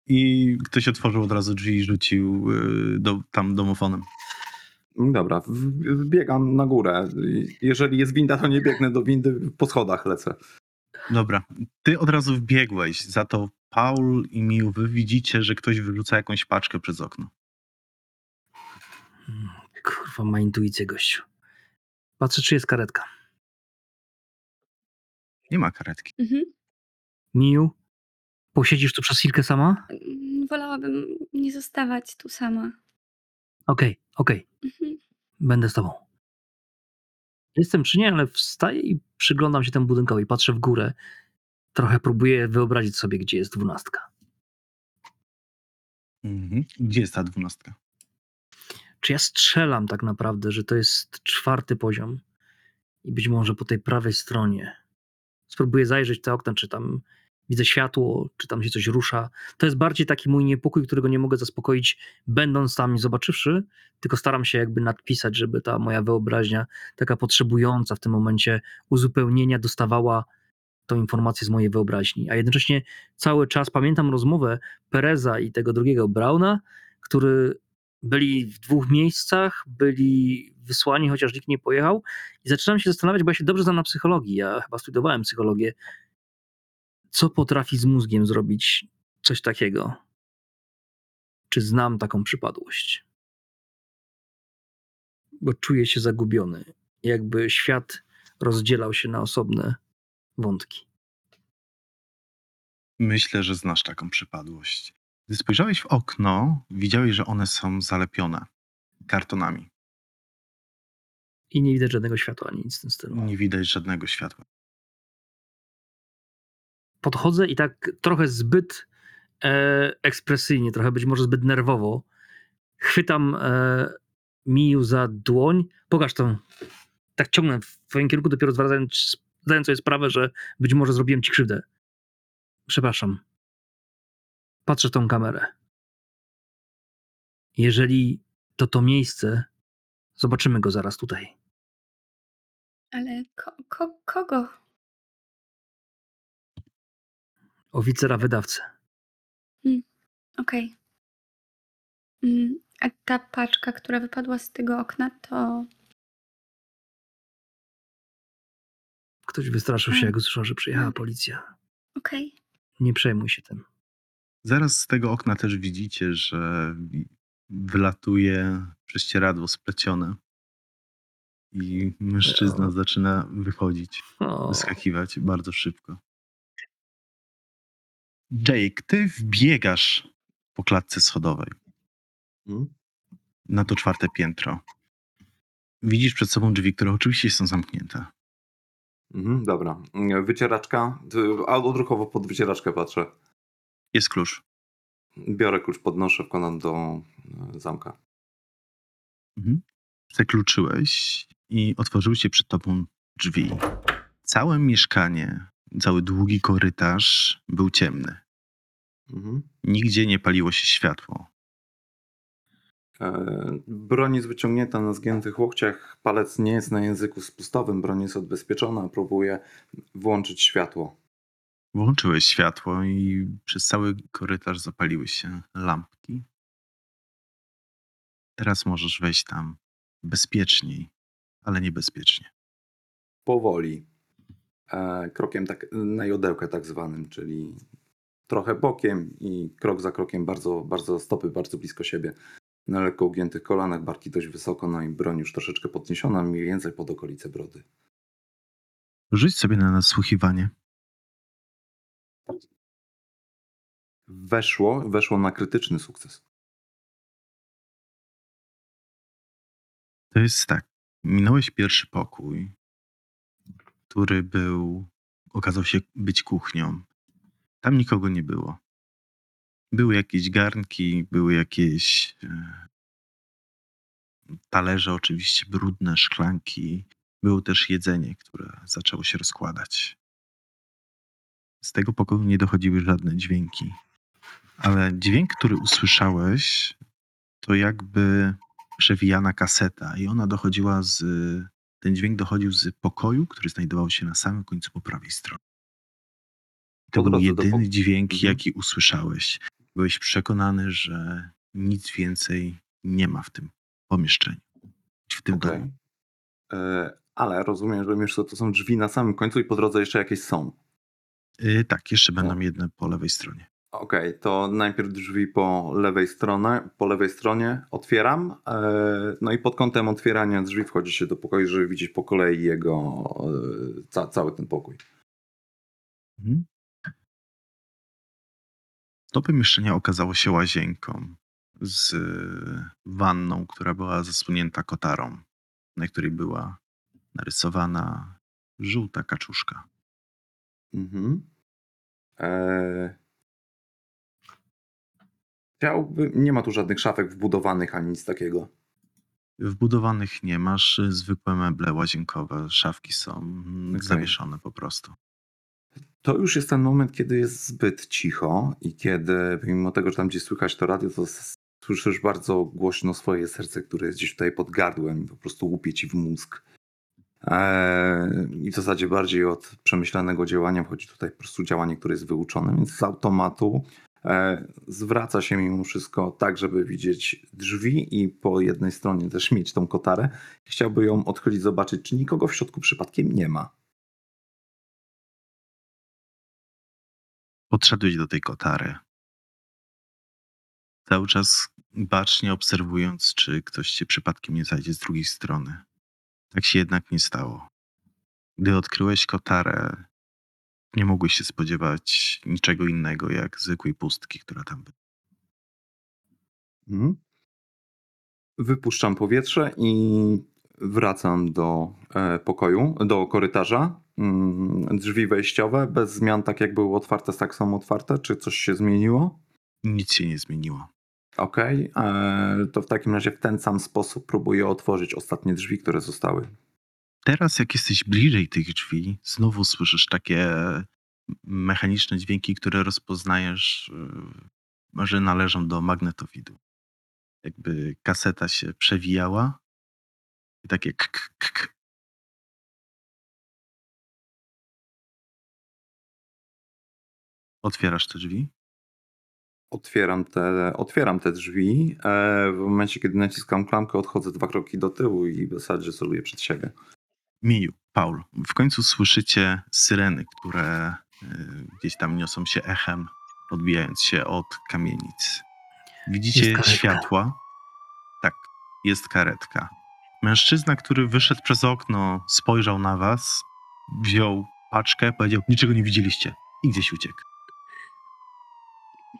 I ktoś otworzył od razu drzwi i rzucił y, do, tam domofonem. Dobra, wbiegam na górę. Jeżeli jest winda, to nie biegnę do windy, po schodach lecę. Dobra, ty od razu wbiegłeś, za to Paul i Miu, wy widzicie, że ktoś wyrzuca jakąś paczkę przez okno. Kurwa, ma intuicję gościu. Patrzę, czy jest karetka. Nie ma karetki. Mhm. Miu, posiedzisz tu przez chwilkę sama? Mm, Wolałabym nie zostawać tu sama. Okej, okej, Mhm. będę z tobą. Jestem czy nie, ale wstaję i przyglądam się temu budynkowi, patrzę w górę. Trochę próbuję wyobrazić sobie, gdzie jest dwunastka. Mhm. Gdzie jest ta dwunastka? Czy ja strzelam tak naprawdę, że to jest czwarty poziom i być może po tej prawej stronie spróbuję zajrzeć te okna, czy tam widzę światło, czy tam się coś rusza. To jest bardziej taki mój niepokój, którego nie mogę zaspokoić, będąc tam i zobaczywszy, tylko staram się jakby nadpisać, żeby ta moja wyobraźnia, taka potrzebująca w tym momencie uzupełnienia, dostawała tą informację z mojej wyobraźni. A jednocześnie cały czas pamiętam rozmowę Pereza i tego drugiego Brauna, który byli w dwóch miejscach, byli wysłani, chociaż nikt nie pojechał. I zaczynam się zastanawiać, bo ja się dobrze znam na psychologii. Ja chyba studiowałem psychologię. Co potrafi z mózgiem zrobić coś takiego? Czy znam taką przypadłość? Bo czuję się zagubiony. Jakby świat rozdzielał się na osobne wątki. Myślę, że znasz taką przypadłość. Gdy spojrzałeś w okno, widziałeś, że one są zalepione kartonami. I nie widać żadnego światła ani nic w tym stylu. Nie widać żadnego światła. Podchodzę i tak trochę zbyt e, ekspresyjnie, trochę być może zbyt nerwowo chwytam e, Miu za dłoń. Pokaż to. Tak ciągnę w twoim kierunku, dopiero zwracając zdając sobie sprawę, że być może zrobiłem ci krzywdę. Przepraszam. Patrzę w tą kamerę. Jeżeli to to miejsce, zobaczymy go zaraz tutaj. Ale ko, ko, kogo? Oficera wydawcę. Okej. Mm, A ta paczka, która wypadła z tego okna, to. Ktoś wystraszył się, jak usłyszał, że przyjechała Mm. policja. Okej. Nie przejmuj się tym. Zaraz z tego okna też widzicie, że wylatuje prześcieradło splecione. I mężczyzna zaczyna wychodzić, wyskakiwać bardzo szybko. Jake, ty wbiegasz po klatce schodowej Mhm. na to czwarte piętro. Widzisz przed sobą drzwi, które oczywiście są zamknięte. Mhm, dobra. Wycieraczka. Ty- A odruchowo pod wycieraczkę patrzę. Jest klucz. Biorę klucz, podnoszę, wkładam do e, zamka. Mhm. I otworzyły się przed tobą drzwi. Całe mieszkanie, cały długi korytarz był ciemny. Mhm. Nigdzie nie paliło się światło. E, Broń jest wyciągnięta na zgiętych łokciach. Palec nie jest na języku spustowym. Broń jest odbezpieczona. Próbuję włączyć światło. Włączyłeś światło i przez cały korytarz zapaliły się lampki. Teraz możesz wejść tam bezpieczniej, ale niebezpiecznie. Powoli. E, krokiem tak na jodełkę tak zwanym, czyli trochę bokiem i krok za krokiem bardzo, bardzo stopy bardzo blisko siebie. Na lekko ugiętych kolanach, barki dość wysoko, no i broń już troszeczkę podniesiona, mniej więcej pod okolice brody. Rzuć sobie na nasłuchiwanie. Weszło, weszło na krytyczny sukces. To jest tak. Minąłeś pierwszy pokój, który był, okazał się być kuchnią. Tam nikogo nie było. Były jakieś garnki, były jakieś e, talerze, oczywiście brudne, szklanki. Było też jedzenie, które zaczęło się rozkładać. Z tego pokoju nie dochodziły żadne dźwięki. Ale dźwięk, który usłyszałeś, to jakby przewijana kaseta i ona dochodziła z... Ten dźwięk dochodził z pokoju, który znajdował się na samym końcu po prawej stronie. To był jedyny dźwięk, Mhm. jaki usłyszałeś. Byłeś przekonany, że nic więcej nie ma w tym pomieszczeniu, w tym Okej. domu. E, Ale rozumiem, że mimo wszystko to są drzwi na samym końcu i po drodze jeszcze jakieś są. Y, tak, jeszcze będą O. jedne po lewej stronie. Okej, to najpierw drzwi po lewej stronie, po lewej stronie otwieram. e, No i pod kątem otwierania drzwi wchodzi się do pokoju, żeby widzieć po kolei jego e, ca, cały ten pokój. Mhm. To pomieszczenie okazało się łazienką z wanną, która była zasłonięta kotarą, na której była narysowana żółta kaczuszka. Mhm. E... Chciałby... Nie ma tu żadnych szafek wbudowanych ani nic takiego. Wbudowanych nie masz, zwykłe meble łazienkowe, szafki są mm, Okej. zawieszone po prostu. To już jest ten moment, kiedy jest zbyt cicho i kiedy, pomimo tego, że tam gdzieś słychać to radio, to słyszysz bardzo głośno swoje serce, które jest gdzieś tutaj pod gardłem po prostu łupie ci w mózg. Eee, I w zasadzie bardziej od przemyślanego działania wchodzi tutaj po prostu działanie, które jest wyuczone, więc z automatu zwraca się mimo wszystko tak, żeby widzieć drzwi i po jednej stronie też mieć tą kotarę. Chciałby ją odchylić, zobaczyć, czy nikogo w środku przypadkiem nie ma. Podszedłeś do tej kotary. Cały czas bacznie obserwując, czy ktoś cię przypadkiem nie zajdzie z drugiej strony. Tak się jednak nie stało. Gdy odkryłeś kotarę, nie mogłeś się spodziewać niczego innego jak zwykłej pustki, która tam była. Mhm. Wypuszczam powietrze i wracam do e, pokoju, do korytarza. Mm, Drzwi wejściowe bez zmian, tak jak były otwarte, tak są otwarte. Czy coś się zmieniło? Nic się nie zmieniło. Ok, e, to w takim razie w ten sam sposób próbuję otworzyć ostatnie drzwi, które zostały. Teraz, jak jesteś bliżej tych drzwi, znowu słyszysz takie mechaniczne dźwięki, które rozpoznajesz że należą do magnetowidu. Jakby kaseta się przewijała i takie k, k, k. Otwierasz te drzwi. Otwieram te, otwieram te drzwi. E, w momencie, kiedy naciskam klamkę, odchodzę dwa kroki do tyłu i w zasadzie celuję przed siebie. Miju, Paul, w końcu słyszycie syreny, które y, gdzieś tam niosą się echem, odbijając się od kamienic. Widzicie światła? Tak, jest karetka. Mężczyzna, który wyszedł przez okno, spojrzał na was, wziął paczkę, powiedział: Niczego nie widzieliście i gdzieś uciekł.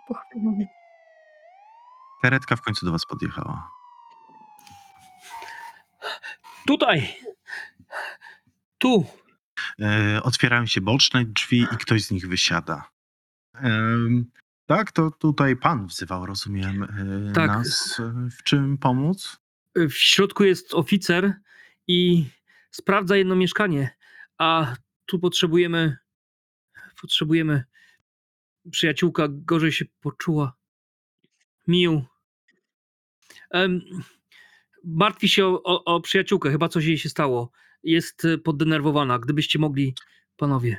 Pochwalony. Karetka w końcu do was podjechała. Tutaj! Tu! E, otwierają się boczne drzwi i ktoś z nich wysiada. Tak, to tutaj pan wzywał, rozumiem, e, Tak. nas. E, W czym pomóc? W środku jest oficer i sprawdza jedno mieszkanie, a tu potrzebujemy. Potrzebujemy. Przyjaciółka gorzej się poczuła. Miu. Em, martwi się o, o, o przyjaciółkę, chyba coś jej się stało. Jest e, poddenerwowana. Gdybyście mogli, panowie.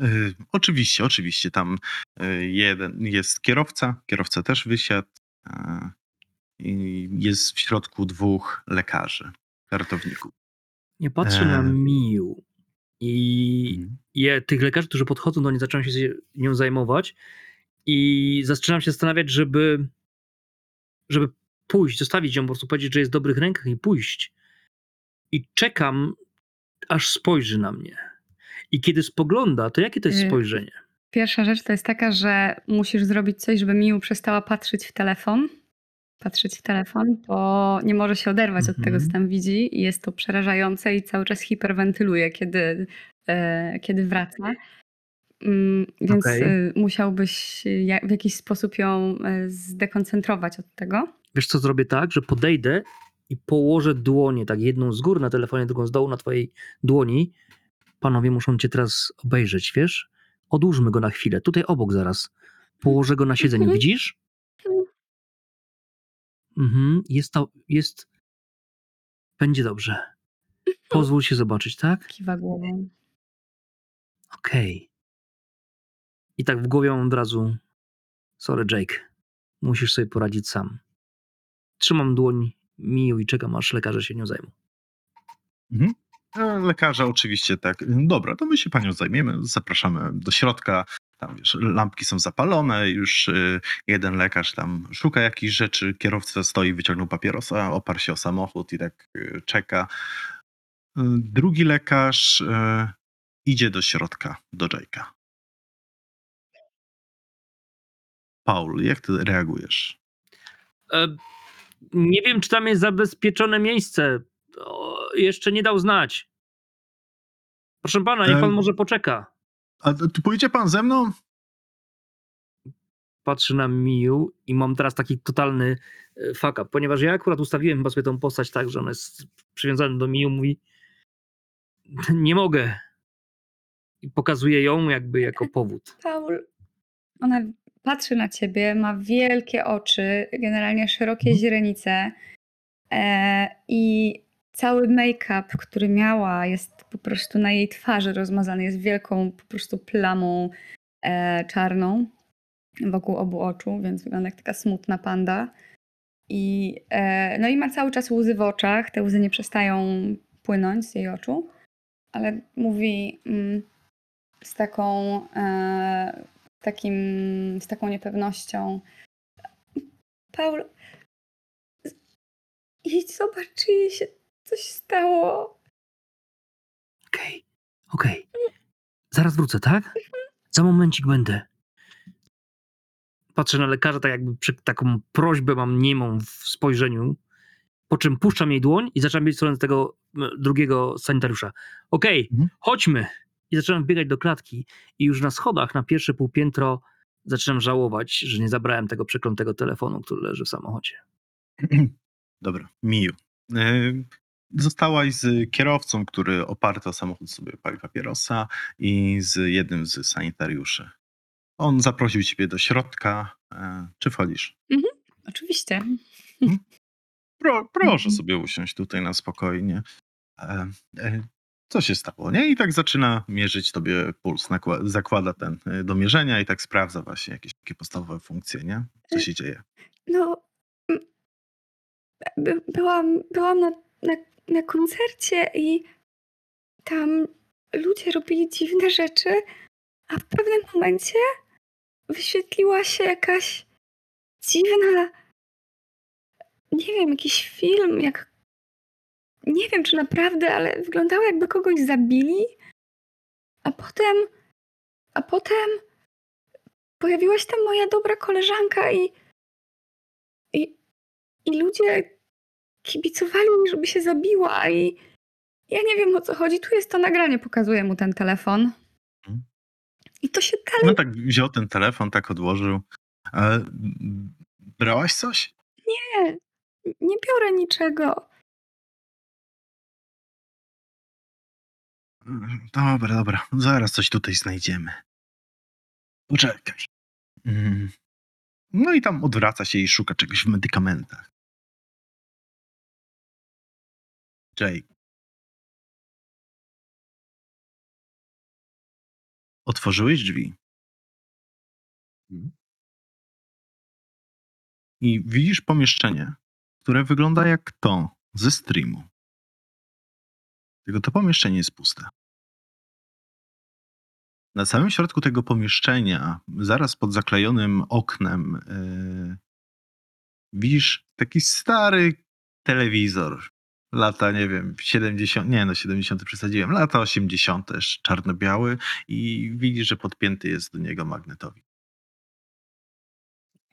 E, oczywiście, oczywiście. Tam e, jeden jest kierowca, kierowca też wysiadł. e, I jest w środku dwóch lekarzy, ratowników. Nie patrzę na Eee. Miu. I Mhm. je, tych lekarzy, którzy podchodzą do niej, zaczynają się nią zajmować i zaczynam się zastanawiać, żeby, żeby pójść, zostawić ją, po prostu powiedzieć, że jest w dobrych rękach i pójść. I czekam, aż spojrzy na mnie. I kiedy spogląda, to jakie to jest Y, spojrzenie? Pierwsza rzecz to jest taka, że musisz zrobić coś, żeby Miu przestała patrzeć w telefon. Patrzeć w telefon, bo nie może się oderwać od tego, co Mhm. tam widzi. I jest to przerażające i cały czas hiperwentyluje, kiedy, e, kiedy wraca. Mm, Więc e, musiałbyś w jakiś sposób ją e, zdekoncentrować od tego. Wiesz co, zrobię tak, że podejdę i położę dłonie, tak jedną z góry na telefonie, drugą z dołu na twojej dłoni. Panowie muszą cię teraz obejrzeć, wiesz? Odłóżmy go na chwilę, tutaj obok zaraz. Położę go na siedzeniu, Mhm. widzisz? Mhm, jest to, jest... Będzie dobrze. Pozwól się zobaczyć, tak? Kiwa głową. Okej. I tak w głowie mam od razu. Sorry, Jake. Musisz sobie poradzić sam. Trzymam dłoń Miu i czekam, aż lekarze się nią zajmą. Mhm. E, Lekarza oczywiście tak. Dobra, to my się panią zajmiemy. Zapraszamy do środka. Tam wiesz, lampki są zapalone, już y, jeden lekarz tam szuka jakichś rzeczy, kierowca stoi, wyciągnął papierosa, oparł się o samochód i tak y, czeka. Y, Drugi lekarz idzie do środka, do Jake'a. Paul, jak ty reagujesz? E, nie wiem, czy tam jest zabezpieczone miejsce. O, jeszcze nie dał znać. Proszę pana, niech pan Em. może poczeka. A tu pójdzie pan ze mną? Patrzy na Miu i mam teraz taki totalny e, fuck up, ponieważ ja akurat ustawiłem chyba sobie tą postać tak, że ona jest przywiązana do Miu, mówi (laughs) nie mogę. I pokazuje ją jakby jako (laughs) powód. Paul, ona patrzy na ciebie, ma wielkie oczy, generalnie szerokie Mhm. źrenice e, i cały make-up, który miała, jest po prostu na jej twarzy rozmazany, jest wielką po prostu plamą e, czarną wokół obu oczu, więc wygląda jak taka smutna panda. I, e, no i ma cały czas łzy w oczach, te łzy nie przestają płynąć z jej oczu, ale mówi mm, z taką, e, takim, z taką niepewnością. Paul, idź zobacz, czy jej się coś stało. Okej, okej. Zaraz wrócę, tak? Za momencik będę. Patrzę na lekarza, tak jakby przy, taką prośbę mam niemą w spojrzeniu, po czym puszczam jej dłoń i zaczynam biec w stronę tego drugiego sanitariusza. Okej, Mhm. chodźmy. I zaczynam biegać do klatki i już na schodach, na pierwsze półpiętro zaczynam żałować, że nie zabrałem tego przeklętego telefonu, który leży w samochodzie. (clears throat) Dobra, Miu. Y, Zostałaś z kierowcą, który oparty o samochód sobie pali papierosa i z jednym z sanitariuszy. On zaprosił ciebie do środka. E, Czy wchodzisz? Oczywiście. Pro, proszę Mhm. sobie usiąść tutaj na spokojnie. Co się stało, nie? I tak zaczyna mierzyć tobie puls, zakłada ten e, do mierzenia i tak sprawdza właśnie jakieś takie podstawowe funkcje, nie? Co się dzieje? No, mm, by, byłam, byłam na, na, na koncercie i tam ludzie robili dziwne rzeczy, a w pewnym momencie wyświetliła się jakaś dziwna, nie wiem, jakiś film, jak nie wiem czy naprawdę, ale wyglądało jakby kogoś zabili, a potem, a potem pojawiła się tam moja dobra koleżanka i i, I ludzie kibicowali mi, żeby się zabiła i ja nie wiem o co chodzi. Tu jest to nagranie, pokazuję mu ten telefon. Mhm. I to się dalej... No tak wziął ten telefon, tak odłożył. E, m, Brałaś coś? Nie, nie biorę niczego. Dobra, dobra. Zaraz coś tutaj znajdziemy. Poczekaj. Mm. No i tam odwraca się i szuka czegoś w medykamentach. Jake. Otworzyłeś drzwi. Mhm. I widzisz pomieszczenie, które wygląda jak to ze streamu. Tylko to pomieszczenie jest puste. Na samym środku tego pomieszczenia, zaraz pod zaklejonym oknem, yy, widzisz taki stary telewizor. Lata, nie wiem, 70, nie no 70 przesadziłem, lata 80 też czarno-biały i widzisz, że podpięty jest do niego magnetowid.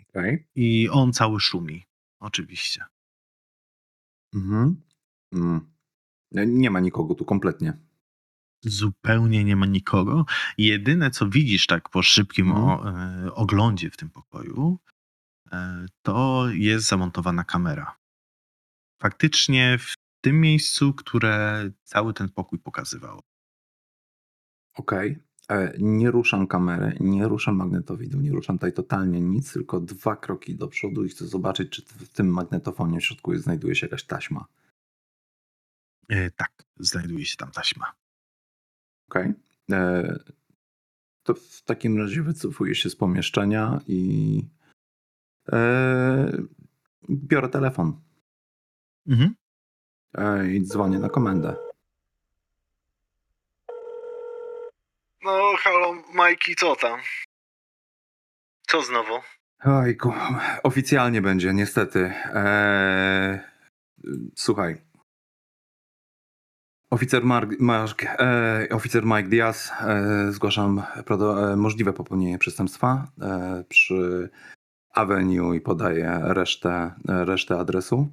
Okej. I on cały szumi, oczywiście. Mhm. Mm. Nie ma nikogo tu kompletnie. Zupełnie nie ma nikogo. Jedyne, co widzisz tak po szybkim Mhm. o, e, oglądzie w tym pokoju, e, to jest zamontowana kamera. Faktycznie w tym miejscu, które cały ten pokój pokazywał. Okej. E, Nie ruszam kamery, nie ruszam magnetowidu, nie ruszam tutaj totalnie nic, tylko dwa kroki do przodu i chcę zobaczyć, czy w tym magnetofonie w środku znajduje się jakaś taśma. E, Tak, znajduje się tam taśma. Okej. E, To w takim razie wycofuję się z pomieszczenia i e, biorę telefon Mhm. e, i dzwonię na komendę. No, halo, Majki, co tam? Co znowu? Ojku, oficjalnie będzie, niestety. Eee, słuchaj. Oficer, Mark, Mark, e, oficer Mike Diaz, e, zgłaszam prodo, e, możliwe popełnienie przestępstwa e, przy Avenue i podaję resztę, e, resztę adresu.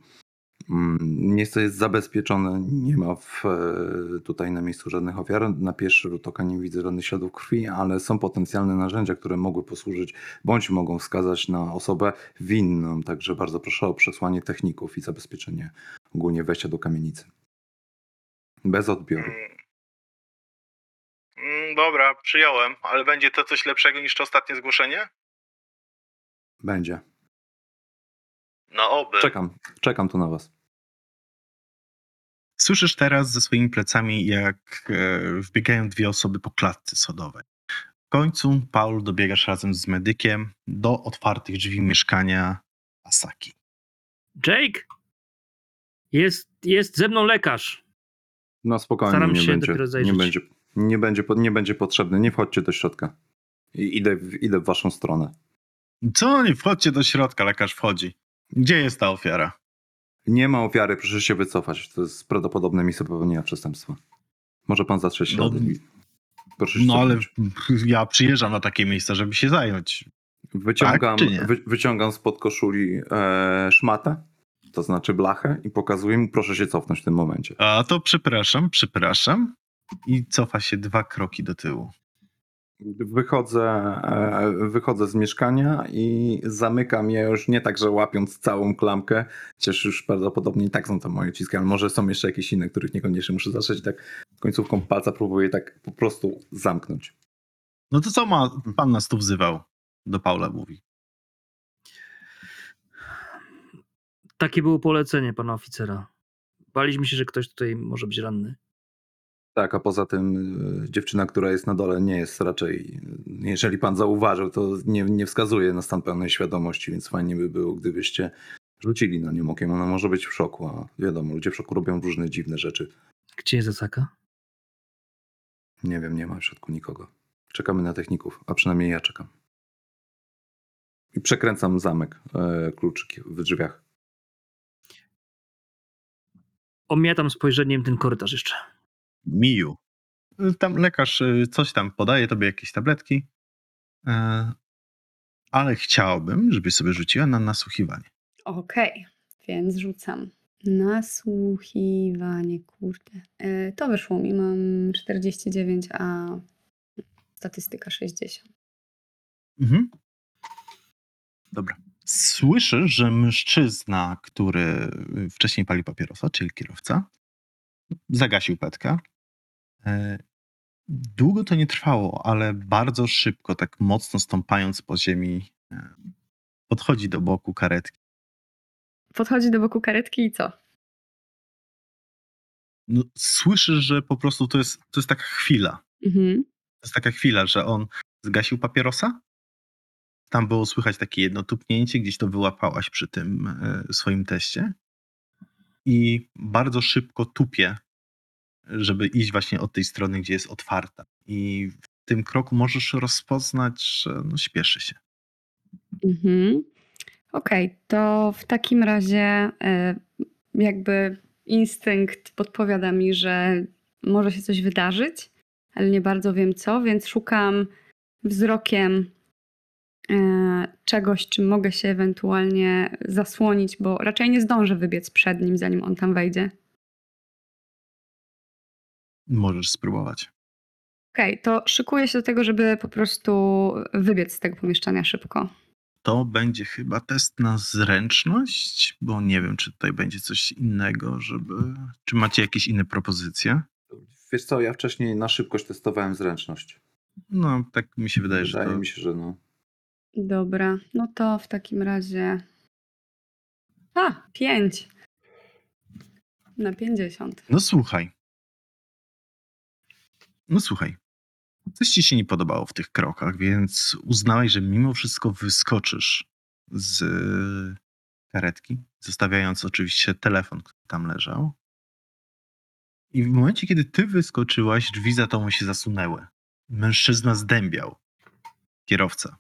Mm, Miejsce jest zabezpieczone, nie ma w, e, tutaj na miejscu żadnych ofiar. Na pierwszy rzut oka nie widzę żadnych śladów krwi, ale są potencjalne narzędzia, które mogły posłużyć bądź mogą wskazać na osobę winną. Także bardzo proszę o przesłanie techników i zabezpieczenie ogólnie wejścia do kamienicy. Bez odbioru. Mm. Mm, Dobra, przyjąłem, ale będzie to coś lepszego niż to ostatnie zgłoszenie? Będzie. No oby. Czekam, czekam tu na was. Słyszysz teraz ze swoimi plecami, jak e, wbiegają dwie osoby po klatce schodowej. W końcu, Paul, dobiegasz razem z medykiem do otwartych drzwi mieszkania Asaki. Jake? Jest, jest ze mną lekarz. No spokojnie, Staram nie się będzie, dopiero nie będzie, nie będzie, po- nie będzie potrzebny. Nie wchodźcie do środka. I idę, w- idę w waszą stronę. Co? Nie wchodźcie do środka, lekarz wchodzi. Gdzie jest ta ofiara? Nie ma ofiary, proszę się wycofać. To jest prawdopodobne miejsce popełnienia przestępstwa. Może pan zatrzeć No, ślady. Proszę się No ale ja przyjeżdżam na takie miejsca, żeby się zająć. Wyciągam, Tak, wy, wyciągam spod koszuli e, szmatę, to znaczy blachę i pokazuję mu, proszę się cofnąć w tym momencie. A to przepraszam, przepraszam. I cofa się dwa kroki do tyłu. Wychodzę, e, wychodzę z mieszkania i zamykam je już nie tak, że łapiąc całą klamkę, chociaż już prawdopodobnie i tak są to moje ciski, ale może są jeszcze jakieś inne, których niekoniecznie muszę zacząć. Tak końcówką palca próbuję tak po prostu zamknąć. No to co ma pan nas tu wzywał? Do Paula mówi. Takie było polecenie pana oficera. Baliśmy się, że ktoś tutaj może być ranny. Tak, a poza tym y, dziewczyna, która jest na dole, nie jest raczej, jeżeli pan zauważył, to nie, nie wskazuje na stan pełnej świadomości, więc fajnie by było, gdybyście rzucili na nią okiem. Ona może być w szoku, a wiadomo, ludzie w szoku robią różne dziwne rzeczy. Gdzie jest Asaka? Nie wiem, nie ma w środku nikogo. Czekamy na techników, a przynajmniej ja czekam. I przekręcam zamek, e, kluczyki w drzwiach. Omiatam spojrzeniem ten korytarz jeszcze. Miju. Tam lekarz y, coś tam podaje tobie jakieś tabletki. E, ale chciałbym, żebyś sobie rzuciła na nasłuchiwanie. Okej, więc rzucam. Nasłuchiwanie, kurde. E, to wyszło mi, mam 49, a statystyka 60. Mhm. Dobra. Słyszysz, że mężczyzna, który wcześniej palił papierosa, czyli kierowca, zagasił petkę. E, Długo to nie trwało, ale bardzo szybko, tak mocno stąpając po ziemi, e, podchodzi do boku karetki. Podchodzi do boku karetki i co? No, słyszysz, że po prostu to jest, to jest taka chwila. Mhm. To jest taka chwila, że on zgasił papierosa. Tam było słychać takie jedno tupnięcie, gdzieś to wyłapałaś przy tym e, swoim teście. I bardzo szybko tupie, żeby iść właśnie od tej strony, gdzie jest otwarta. I w tym kroku możesz rozpoznać, że no, śpieszy się. Mhm. Okej, to w takim razie e, jakby instynkt podpowiada mi, że może się coś wydarzyć, ale nie bardzo wiem co, więc szukam wzrokiem czegoś, czym mogę się ewentualnie zasłonić, bo raczej nie zdążę wybiec przed nim, zanim on tam wejdzie. Możesz spróbować. Okej, to szykuję się do tego, żeby po prostu wybiec z tego pomieszczenia szybko. To będzie chyba test na zręczność, bo nie wiem, czy tutaj będzie coś innego, żeby. Czy macie jakieś inne propozycje? Wiesz co, ja wcześniej na szybkość testowałem zręczność. No, tak mi się wydaje, że Wydaje to mi się, że no. Dobra, no to w takim razie. A, 5 na 50. No słuchaj. No słuchaj. Coś ci się nie podobało w tych krokach, więc uznałeś, że mimo wszystko wyskoczysz z karetki, zostawiając oczywiście telefon, który tam leżał. I w momencie, kiedy ty wyskoczyłaś, drzwi za tobą się zasunęły. Mężczyzna zdębiał. Kierowca.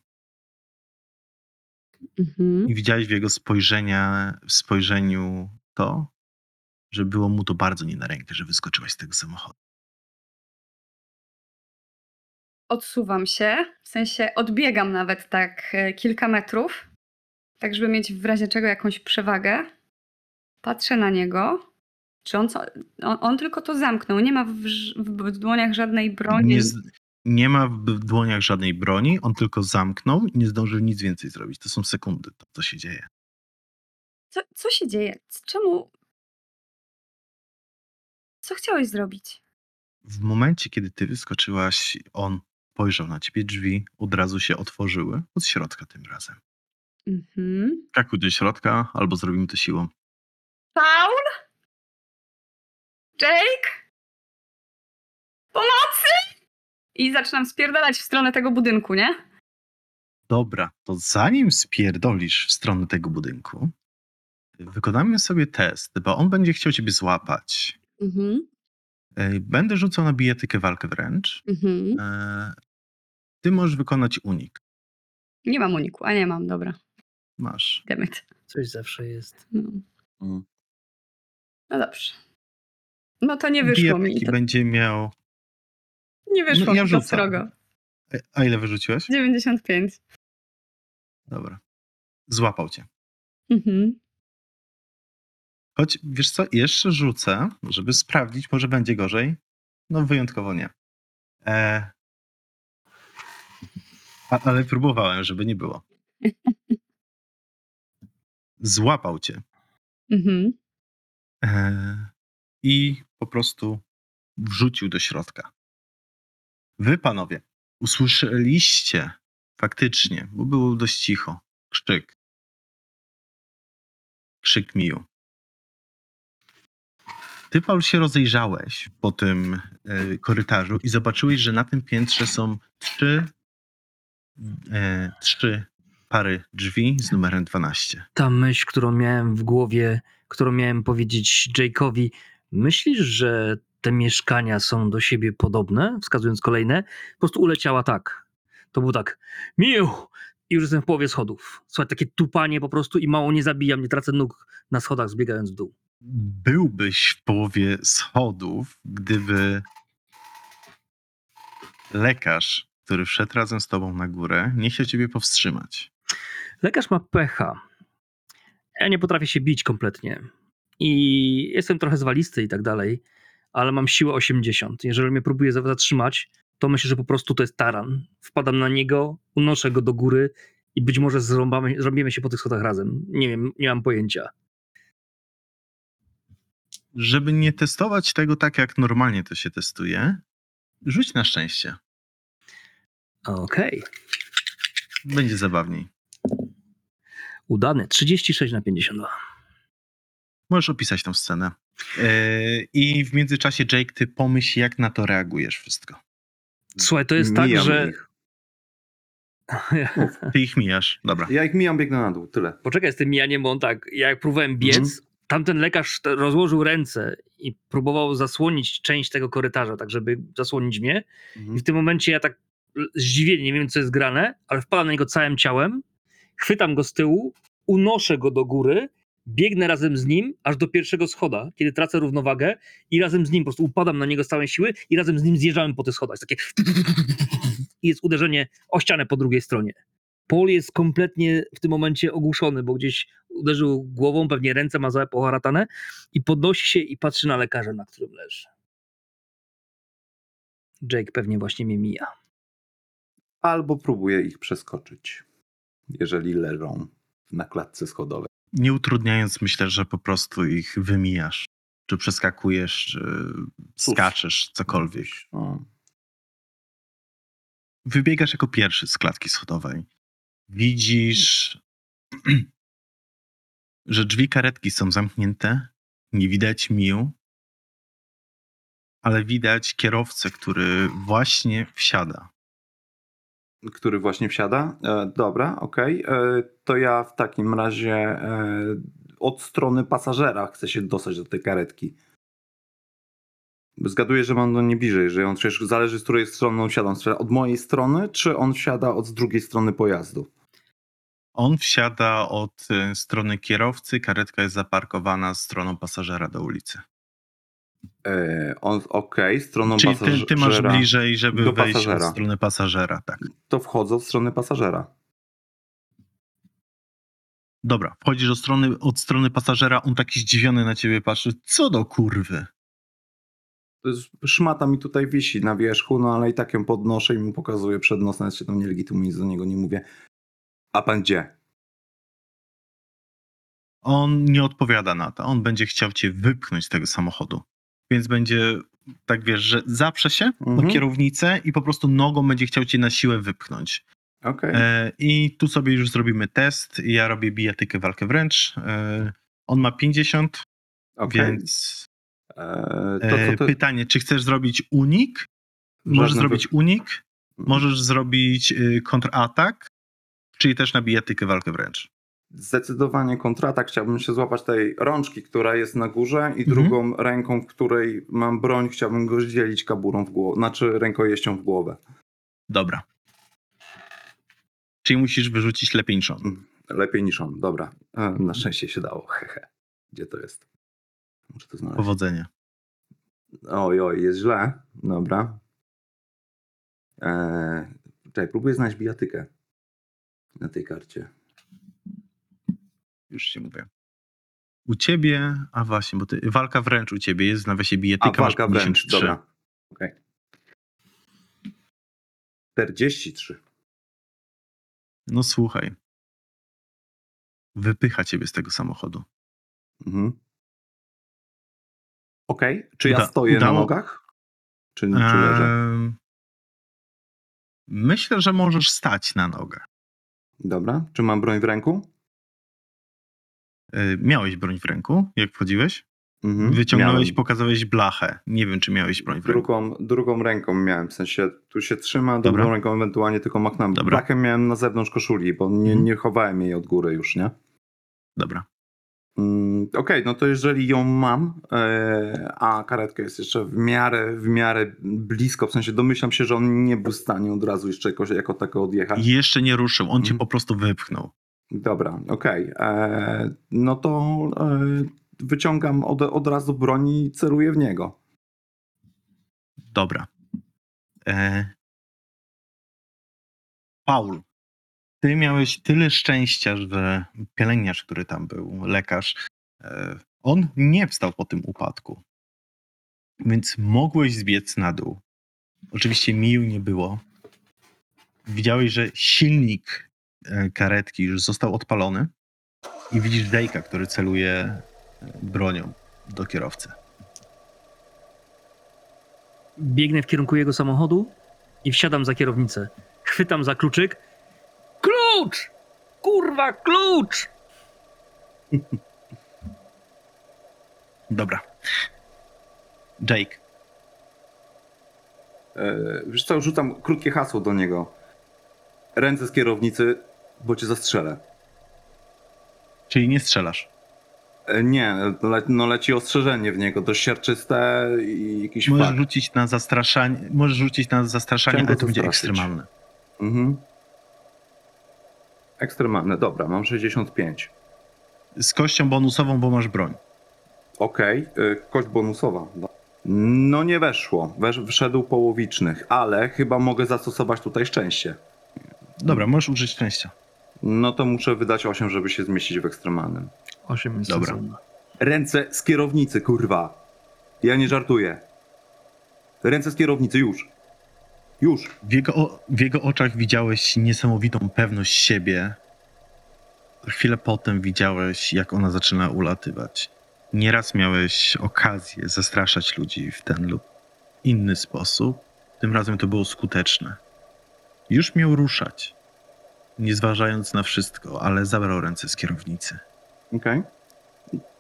Mhm. I widziałeś w jego spojrzenia, w spojrzeniu to, że było mu to bardzo nie na rękę, że wyskoczyłaś z tego samochodu. Odsuwam się, w sensie odbiegam nawet tak e, kilka metrów, tak żeby mieć w razie czego jakąś przewagę. Patrzę na niego. Czy on, co, on, on tylko to zamknął, nie ma w, ż- w dłoniach żadnej broni. Nie, nie ma w dłoniach żadnej broni, on tylko zamknął i nie zdążył nic więcej zrobić. To są sekundy, to co się dzieje. Co, co się dzieje? Czemu? Co chciałeś zrobić? W momencie, kiedy ty wyskoczyłaś, on spojrzał na ciebie, drzwi od razu się otworzyły, od środka tym razem. Mhm. Kakuj do środka, albo zrobimy to siłą. Paul? Jake? Pomocy! I zaczynam spierdalać w stronę tego budynku, nie? Dobra, to zanim spierdolisz w stronę tego budynku, wykonamy sobie test, bo on będzie chciał ciebie złapać. Mhm. Ej, Będę rzucał na bijatykę walkę wręcz. Mhm. E, Ty możesz wykonać unik. Nie mam uniku, a nie mam, dobra. Masz. Demet. Coś zawsze jest. No. Mm. no dobrze. No to nie wyszło mi. Bijatyki To będzie miał. Nie wyszło No, ja to srogo. A ile wyrzuciłeś? 95. Dobra. Złapał cię. Mhm. Choć wiesz co, jeszcze rzucę, żeby sprawdzić, może będzie gorzej. No wyjątkowo nie. E... A, ale próbowałem, żeby nie było. (laughs) Złapał cię. Mhm. E... I po prostu wrzucił do środka. Wy, panowie, usłyszeliście faktycznie, bo było dość cicho, krzyk. Krzyk Miu. Ty, Paul, się rozejrzałeś po tym e, korytarzu i zobaczyłeś, że na tym piętrze są trzy, e, trzy pary drzwi z numerem 12. Ta myśl, którą miałem w głowie, którą miałem powiedzieć Jake'owi, myślisz, że te mieszkania są do siebie podobne, wskazując kolejne, po prostu uleciała tak. To był tak, miu! I już jestem w połowie schodów. Słuchaj, takie tupanie po prostu i mało nie zabijam, nie tracę nóg na schodach zbiegając w dół. byłbyś w połowie schodów, gdyby lekarz, który wszedł razem z tobą na górę, nie chciał ciebie powstrzymać. Lekarz ma pecha. Ja nie potrafię się bić kompletnie. I jestem trochę zwalisty i tak dalej, ale mam siłę 80. Jeżeli mnie próbuje za- zatrzymać, to myślę, że po prostu to jest taran. Wpadam na niego, unoszę go do góry i być może zrąbamy, zrobimy się po tych schodach razem. Nie wiem, nie mam pojęcia. Żeby nie testować tego tak, jak normalnie to się testuje, rzuć na szczęście. Okej. Będzie zabawniej. Udane. 36 na 52. Możesz opisać tą scenę. Yy, I w międzyczasie, Jake, ty pomyśl, jak na to reagujesz wszystko. Słuchaj, to jest tak, Mijam że... Ich. Ty ich mijasz. Dobra. Ja ich mijam, biegnę na dół, tyle. Poczekaj z tym mijaniem, bo on tak, ja jak próbowałem biec, Mhm. tamten lekarz rozłożył ręce i próbował zasłonić część tego korytarza, tak żeby zasłonić mnie. Mhm. I w tym momencie ja tak zdziwienie, nie wiem co jest grane, ale wpadam na niego całym ciałem, chwytam go z tyłu, unoszę go do góry, biegnę razem z nim aż do pierwszego schoda, kiedy tracę równowagę i razem z nim po prostu upadam na niego z całej siły i razem z nim zjeżdżałem po tych schodach. Jest takie (laughs) i jest uderzenie o ścianę po drugiej stronie. Paul jest kompletnie w tym momencie ogłuszony, bo gdzieś uderzył głową, pewnie ręce ma załe poharatane i podnosi się i patrzy na lekarza, na którym leży. Jake pewnie właśnie mnie mija. Albo próbuję ich przeskoczyć, jeżeli leżą na klatce schodowej. Nie utrudniając, myślę, że po prostu ich wymijasz. Czy przeskakujesz, czy skaczesz, cokolwiek. No. Wybiegasz jako pierwszy z klatki schodowej. Widzisz, (clears throat) że drzwi karetki są zamknięte. Nie widać Miu, ale widać kierowcę, który właśnie wsiada. Który właśnie wsiada? E, dobra, okej. E, To ja w takim razie e, od strony pasażera chcę się dostać do tej karetki. Zgaduję, że mam do niej bliżej, że on przecież zależy z której strony on wsiada. Od mojej strony, czy on wsiada od z drugiej strony pojazdu? On wsiada od e, strony kierowcy, karetka jest zaparkowana stroną pasażera do ulicy. E, on, okej, stroną Czyli ty, pasażera. ty masz bliżej, żeby do wejść pasażera. od strony pasażera, tak. To wchodzę od strony pasażera. Dobra, wchodzisz od strony, od strony pasażera, on taki zdziwiony na ciebie patrzy. Co do kurwy? Szmata mi tutaj wisi na wierzchu, no ale i tak ją podnoszę i mu pokazuję przed nosem, nawet się tam nie legitymuję, nic do niego nie mówię. A pan gdzie? On nie odpowiada na to. On będzie chciał cię wypchnąć z tego samochodu. Więc będzie, tak wiesz, że zaprze się Mhm. na kierownicę i po prostu nogą będzie chciał cię na siłę wypchnąć. Okej. E, I tu sobie już zrobimy test. Ja robię bijatykę walkę wręcz. E, on ma 50, okej. więc Eee, to e, co ty... pytanie, czy chcesz zrobić unik? Możesz Żadne zrobić unik, Mhm. możesz zrobić kontratak, czyli też na bijatykę walkę wręcz. Zdecydowanie kontratak. Chciałbym się złapać tej rączki, która jest na górze i Mhm. drugą ręką, w której mam broń, chciałbym go zdzielić kaburą w głowę, znaczy rękojeścią w głowę. Dobra. Czyli musisz wyrzucić lepiej niż on. Lepiej niż on, dobra. E, Na szczęście się dało, (laughs) hehe. Gdzie to jest? Muszę to znaleźć. Powodzenia. Oj, oj, jest źle. Dobra. Eee, czekaj, próbuję znaleźć bijatykę na tej karcie. Już ci mówię. U ciebie, a właśnie, bo ty, walka wręcz u ciebie jest w nawiasie A, bijatyka, masz walka wręcz, 53. dobra. Okej. 43. No słuchaj. Wypycha ciebie z tego samochodu. Mhm. Okej, czy ja Uda- stoję udało- na nogach? Czy, czy leżę? Ehm, Myślę, że możesz stać na nogę. Dobra. Czy mam broń w ręku? Y, Miałeś broń w ręku, jak wchodziłeś? Mhm. Wyciągnąłeś, Miałem. pokazałeś blachę. Nie wiem, czy miałeś broń w ręku. Drugą, drugą ręką miałem, w sensie tu się trzyma, Dobra. drugą ręką ewentualnie tylko machnąłem. Dobra. Blachę miałem na zewnątrz koszuli, bo nie, Mhm. nie chowałem jej od góry już, nie? Dobra. Mm, Okej, no to jeżeli ją mam, e, a karetka jest jeszcze w miarę, w miarę blisko, w sensie domyślam się, że on nie był w stanie od razu jeszcze jakoś, jako tako odjechać. Jeszcze nie ruszył, on cię Mhm. po prostu wypchnął. Dobra, okej. E, No to e, wyciągam od, od razu broń i celuję w niego. Dobra. E... Paul, ty miałeś tyle szczęścia, że pielęgniarz, który tam był, lekarz, e... on nie wstał po tym upadku. Więc mogłeś zbiec na dół. Oczywiście Miu nie było. Widziałeś, że silnik karetki już został odpalony i widzisz Jake'a, który celuje e, bronią do kierowcy. Biegnę w kierunku jego samochodu i wsiadam za kierownicę. Chwytam za kluczyk. Klucz! Kurwa, klucz! Dobra. Jake, E, Wiesz co, rzucam krótkie hasło do niego. Ręce z kierownicy, bo cię zastrzelę. czyli nie strzelasz. E, Nie, le, no leci ostrzeżenie w niego, dość siarczyste i jakiś Możesz fakt. rzucić na zastraszanie, możesz rzucić na zastraszanie, Chciałem ale to będzie ekstremalne. Mhm. Ekstremalne, dobra, mam 65. Z kością bonusową, bo masz broń. Okej, y, kość bonusowa. No. No nie weszło, Wesz, wszedł połowicznych, ale chyba mogę zastosować tutaj szczęście. Dobra, możesz użyć szczęścia. No to muszę wydać 8, żeby się zmieścić w ekstremalnym. Osiem jest Dobra. sensowne. Ręce z kierownicy, kurwa. Ja nie żartuję. Ręce z kierownicy, już. Już. W jego, o- w jego oczach widziałeś niesamowitą pewność siebie. Chwilę potem widziałeś, jak ona zaczyna ulatywać. Nieraz miałeś okazję zastraszać ludzi w ten lub inny sposób. Tym razem to było skuteczne. Już miał ruszać, nie zważając na wszystko, ale zabrał ręce z kierownicy. Okej.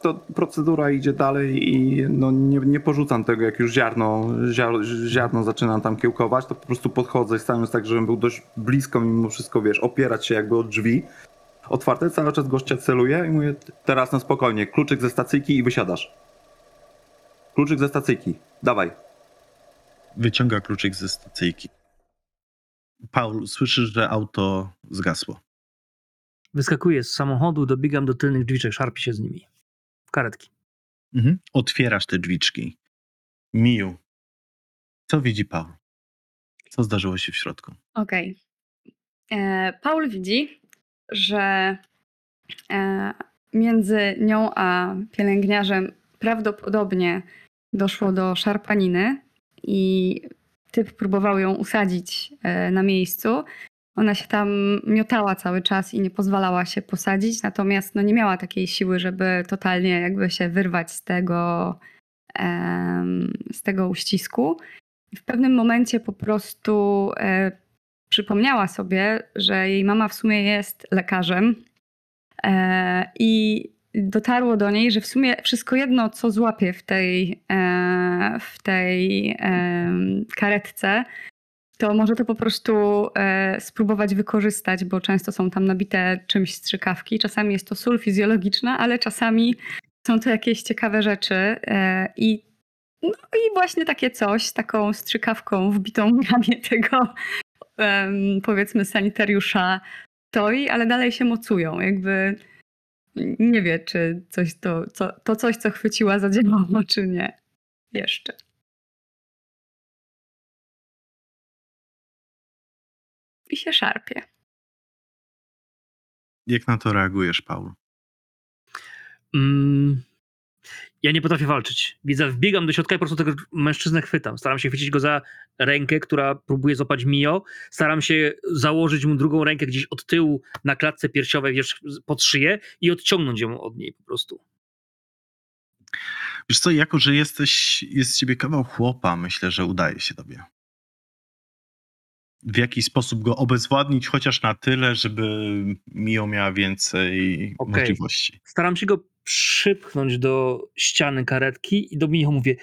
To procedura idzie dalej i no nie, nie porzucam tego, jak już ziarno, ziar, ziarno zaczynam tam kiełkować, to po prostu podchodzę, stając tak, żebym był dość blisko mimo wszystko, wiesz, opierać się jakby od drzwi. Otwarte, cały czas gościa celuję i mówię, teraz na spokojnie, kluczyk ze stacyjki i wysiadasz. Kluczyk ze stacyjki, dawaj. Wyciąga kluczyk ze stacyjki. Paul, słyszysz, że auto zgasło. Wyskakuję z samochodu, dobiegam do tylnych drzwiczek, szarpię się z nimi. Karetki. Mhm. Otwierasz te drzwiczki. Miu, co widzi Paul? Co zdarzyło się w środku? Okej. E, Paul widzi, że e, między nią a pielęgniarzem prawdopodobnie doszło do szarpaniny i typ próbował ją usadzić e, na miejscu. Ona się tam miotała cały czas i nie pozwalała się posadzić, natomiast no, nie miała takiej siły, żeby totalnie jakby się wyrwać z tego, z tego uścisku. W pewnym momencie po prostu e, przypomniała sobie, że jej mama w sumie jest lekarzem e, i dotarło do niej, że w sumie wszystko jedno, co złapie w tej, e, w tej em, karetce, to może to po prostu e, spróbować wykorzystać, bo często są tam nabite czymś strzykawki. Czasami jest to sól fizjologiczna, ale czasami są to jakieś ciekawe rzeczy. E, I no i właśnie takie coś, taką strzykawką wbitą w ramię tego powiedzmy sanitariusza stoi, ale dalej się mocują. Jakby nie wie, czy coś to, co, to coś, co chwyciła, zadziałało, czy nie. Jeszcze. I się szarpie. Jak na to reagujesz, Paul? Mm, ja nie potrafię walczyć. Widzę, wbiegam do środka i po prostu tego mężczyznę chwytam. Staram się chwycić go za rękę, która próbuje złapać Mio. Staram się założyć mu drugą rękę gdzieś od tyłu na klatce piersiowej, wiesz, pod szyję i odciągnąć ją od niej po prostu. Wiesz co, jako że jesteś, jest z ciebie kawał chłopa, myślę, że udaje się tobie. w jakiś sposób go obezwładnić, chociaż na tyle, żeby Mio miała więcej Okej. możliwości. Staram się go przypchnąć do ściany karetki i do Michał mówię: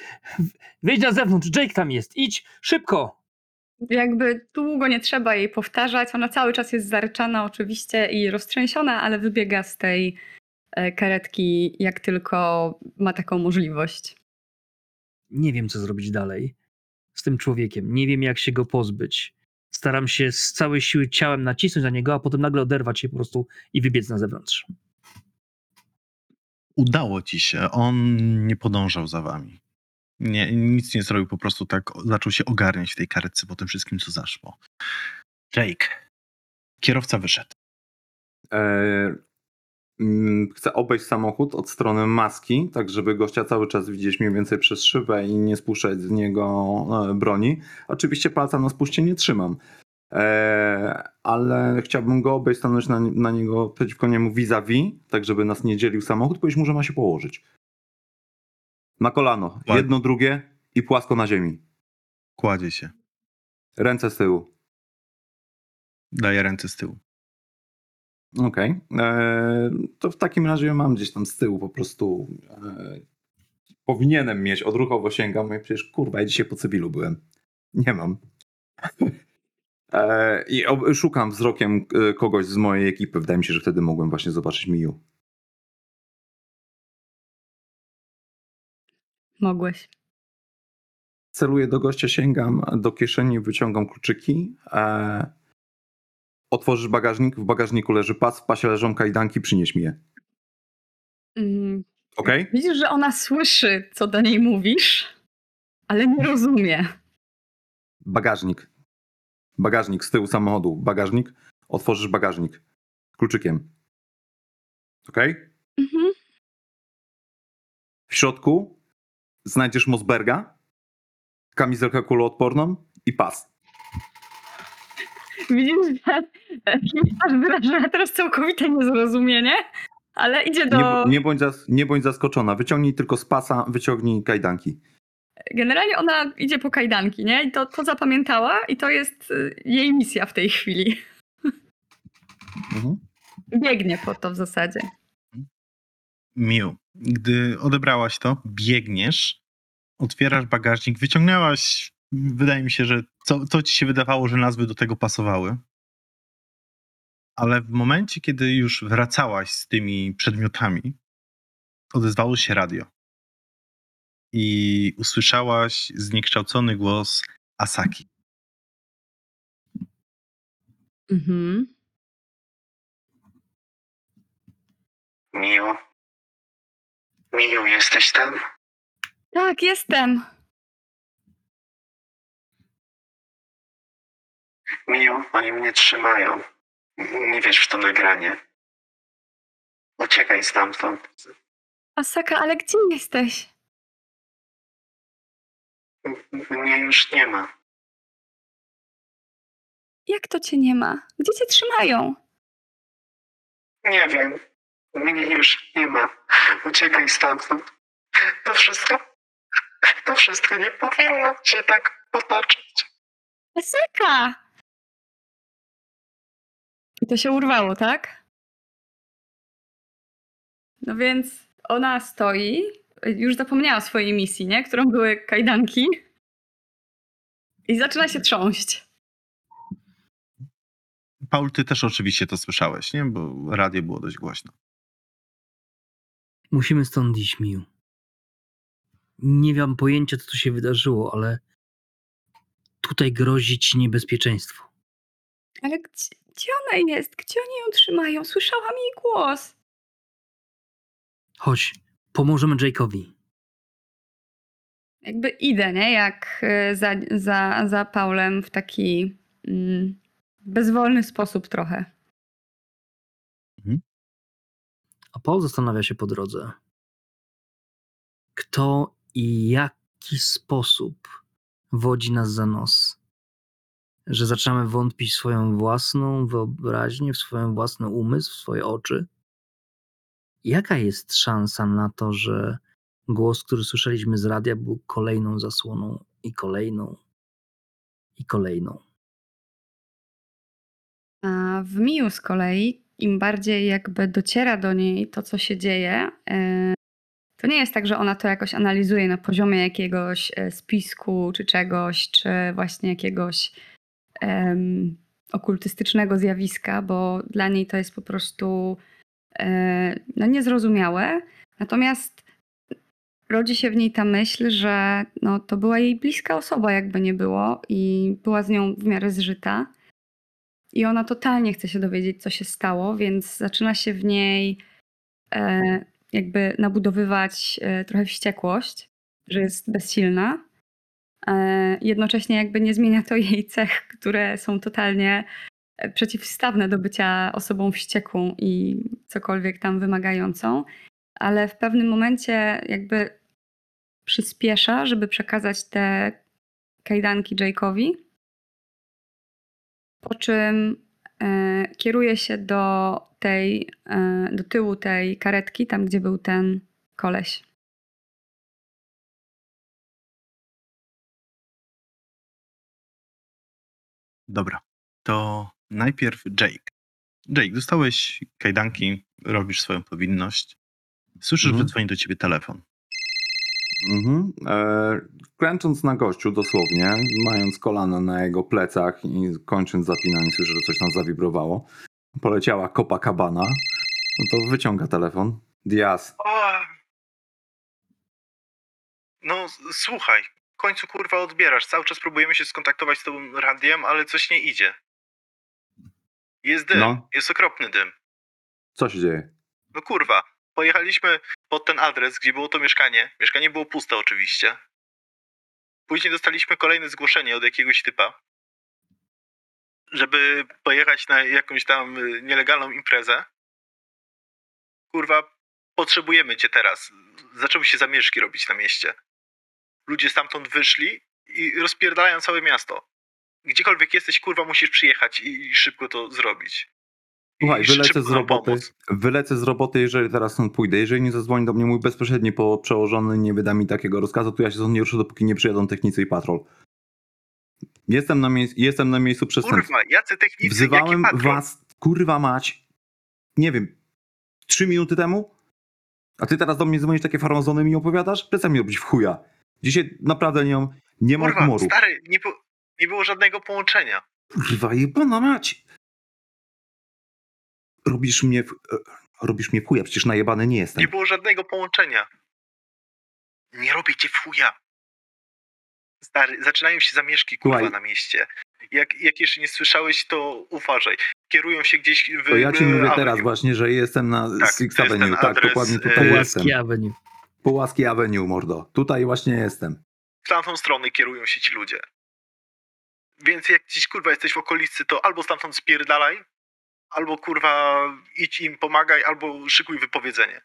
Wyjdź na zewnątrz, Jake tam jest, idź, szybko! Jakby długo nie trzeba jej powtarzać. Ona cały czas jest zaryczana oczywiście i roztrzęsiona, ale wybiega z tej e, karetki jak tylko ma taką możliwość. Nie wiem, co zrobić dalej z tym człowiekiem. Nie wiem, jak się go pozbyć. Staram się z całej siły ciałem nacisnąć na niego, a potem nagle oderwać się po prostu i wybiec na zewnątrz. Udało ci się. On nie podążał za wami. Nie, nic nie zrobił, po prostu tak zaczął się ogarniać w tej karetce po tym wszystkim, co zaszło. Jake. Kierowca wyszedł. E, mm, chcę obejść samochód od strony maski, tak żeby gościa cały czas widzieć mniej więcej przez szybę i nie spuszczać z niego e, broni. Oczywiście palca na spuście nie trzymam. E, ale chciałbym go obejść, stanąć na, na niego przeciwko niemu vis-a-vis, tak żeby nas nie dzielił samochód, powiedzieć mu, że ma się położyć. Na kolano. Jedno, drugie i płasko na ziemi. Kładzie się. Ręce z tyłu. Daje ręce z tyłu. Okej. E, To w takim razie mam gdzieś tam z tyłu po prostu. E, powinienem mieć, odruchowo sięgam. i Przecież kurwa, ja dzisiaj po cywilu byłem. Nie mam. E, I szukam wzrokiem e, kogoś z mojej ekipy. Wydaje mi się, że wtedy mogłem właśnie zobaczyć Miu. Mogłeś. Celuję do gościa, sięgam do kieszeni, wyciągam kluczyki. E, otworzysz bagażnik, w bagażniku leży pas, w pasie leżą kajdanki, przynieś mi je. Mm, Okej? Widzisz, że ona słyszy, co do niej mówisz, ale nie rozumie. Bagażnik. Bagażnik z tyłu samochodu. Bagażnik. Otworzysz bagażnik. Kluczykiem. Ok? Mhm. W środku znajdziesz Mosberga, kamizelkę kuloodporną i pas. Widzisz, że twarz wyraża teraz całkowite niezrozumienie, ale idzie do... Nie, nie, bądź zas, nie bądź zaskoczona. Wyciągnij tylko z pasa, wyciągnij kajdanki. Generalnie ona idzie po kajdanki, nie? I to, to zapamiętała i to jest y, jej misja w tej chwili. Mhm. Biegnie po to w zasadzie. Miu, gdy odebrałaś to, biegniesz, otwierasz bagażnik, wyciągnęłaś, wydaje mi się, że co, co ci się wydawało, że nazwy do tego pasowały. Ale w momencie, kiedy już wracałaś z tymi przedmiotami, odezwało się radio. I usłyszałaś zniekształcony głos Asaki. Mhm. Miu. Miu, jesteś tam? Tak, jestem. Miu, oni mnie trzymają. Nie wiesz w to nagranie. Uciekaj stamtąd. Asaka, ale gdzie jesteś? Mnie już nie ma. Jak to cię nie ma? Gdzie cię trzymają? Nie wiem. Mnie już nie ma. Uciekaj stamtąd. To wszystko. To wszystko nie powinno się tak potoczyć. Asaka! I to się urwało, tak? No więc ona stoi, już zapomniała swojej misji, nie? Którą były kajdanki. I zaczyna się trząść. Paul, ty też oczywiście to słyszałeś, nie? Bo radio było dość głośno. Musimy stąd iść, Miu. Nie mam pojęcia, co tu się wydarzyło, ale tutaj grozi ci niebezpieczeństwo. Ale gdzie, gdzie ona jest? Gdzie oni ją trzymają? Słyszałam jej głos. Chodź, pomożemy Jake'owi. Jakby idę, nie? Jak e, za, za, za Paulem w taki mm, bezwolny sposób trochę. A Paul zastanawia się po drodze, kto i jaki sposób wodzi nas za nos. Że zaczynamy wątpić w swoją własną wyobraźnię, w swoją własny umysł, w swoje oczy. Jaka jest szansa na to, że głos, który słyszeliśmy z radia, był kolejną zasłoną i kolejną i kolejną? A w Miu z kolei, im bardziej jakby dociera do niej to, co się dzieje, e, to nie jest tak, że ona to jakoś analizuje na poziomie jakiegoś e, spisku czy czegoś, czy właśnie jakiegoś em, okultystycznego zjawiska, bo dla niej to jest po prostu no, niezrozumiałe. Natomiast rodzi się w niej ta myśl, że no, to była jej bliska osoba, jakby nie było, i była z nią w miarę zżyta. I ona totalnie chce się dowiedzieć, co się stało, więc zaczyna się w niej e, jakby nabudowywać e, trochę wściekłość, że jest bezsilna. E, jednocześnie jakby nie zmienia to jej cech, które są totalnie e, przeciwstawne do bycia osobą wściekłą i cokolwiek tam wymagającą, ale w pewnym momencie jakby przyspiesza, żeby przekazać te kajdanki Jake'owi, po czym e, kieruje się do tej, e, do tyłu tej karetki, tam gdzie był ten koleś. Dobra, to najpierw Jake. Jake, dostałeś kajdanki, robisz swoją powinność. Słyszysz, Mhm. że dzwoni do ciebie telefon. Mhm. E, kręcząc na gościu dosłownie, mając kolano na jego plecach i kończąc zapinanie, słyszę, że coś tam zawibrowało. Poleciała Copacabana. No to wyciąga telefon. Diaz. O! No, słuchaj, w końcu kurwa odbierasz. Cały czas próbujemy się skontaktować z tobą radiem, ale coś nie idzie. Jest dym, No. jest okropny dym. Co się dzieje? No kurwa, pojechaliśmy pod ten adres, gdzie było to mieszkanie. Mieszkanie było puste oczywiście. Później dostaliśmy kolejne zgłoszenie od jakiegoś typa, żeby pojechać na jakąś tam y, nielegalną imprezę. Kurwa, potrzebujemy cię teraz. Zaczęły się zamieszki robić na mieście. Ludzie stamtąd wyszli i rozpierdają całe miasto. Gdziekolwiek jesteś, kurwa, musisz przyjechać i, i szybko to zrobić. Słuchaj, wylecę z roboty. pomóc. Wylecę z roboty, jeżeli teraz stąd pójdę. Jeżeli nie zadzwoni do mnie mój bezpośredni po przełożony, nie wyda mi takiego rozkazu, to ja się stąd nie ruszę, dopóki nie przyjadą technicy i patrol. Jestem na, miejsc- jestem na miejscu przestępstwa. Kurwa, jacy technicy, Wzywałem was, kurwa mać, nie wiem, trzy minuty temu? A ty teraz do mnie dzwonisz takie farmazony i mi opowiadasz? Przestań mi robić w chuja. Dzisiaj naprawdę nie mam, nie mam Kurwa, humoru. stary, nie, było- nie było żadnego połączenia. Kurwa, jebana mać. Robisz mnie, w, e, robisz mnie w chuja, przecież najebany nie jestem. Nie było żadnego połączenia. Nie robię cię w chuja. Stary, zaczynają się zamieszki, kurwa, Słuchaj. na mieście. Jak, jak jeszcze nie słyszałeś, to uważaj. Kierują się gdzieś w To ja ci mówię Avenue. teraz właśnie, że jestem na Tak, Six to jest Avenue. Tak, adres, dokładnie e, tutaj jestem. Łaski Avenue. Połaski Avenue, mordo. Tutaj właśnie jestem. W tamtą stronę kierują się ci ludzie. Więc jak gdzieś, kurwa, jesteś w okolicy, to albo stamtąd spierdalaj, albo, kurwa, idź im pomagaj, albo szykuj wypowiedzenie.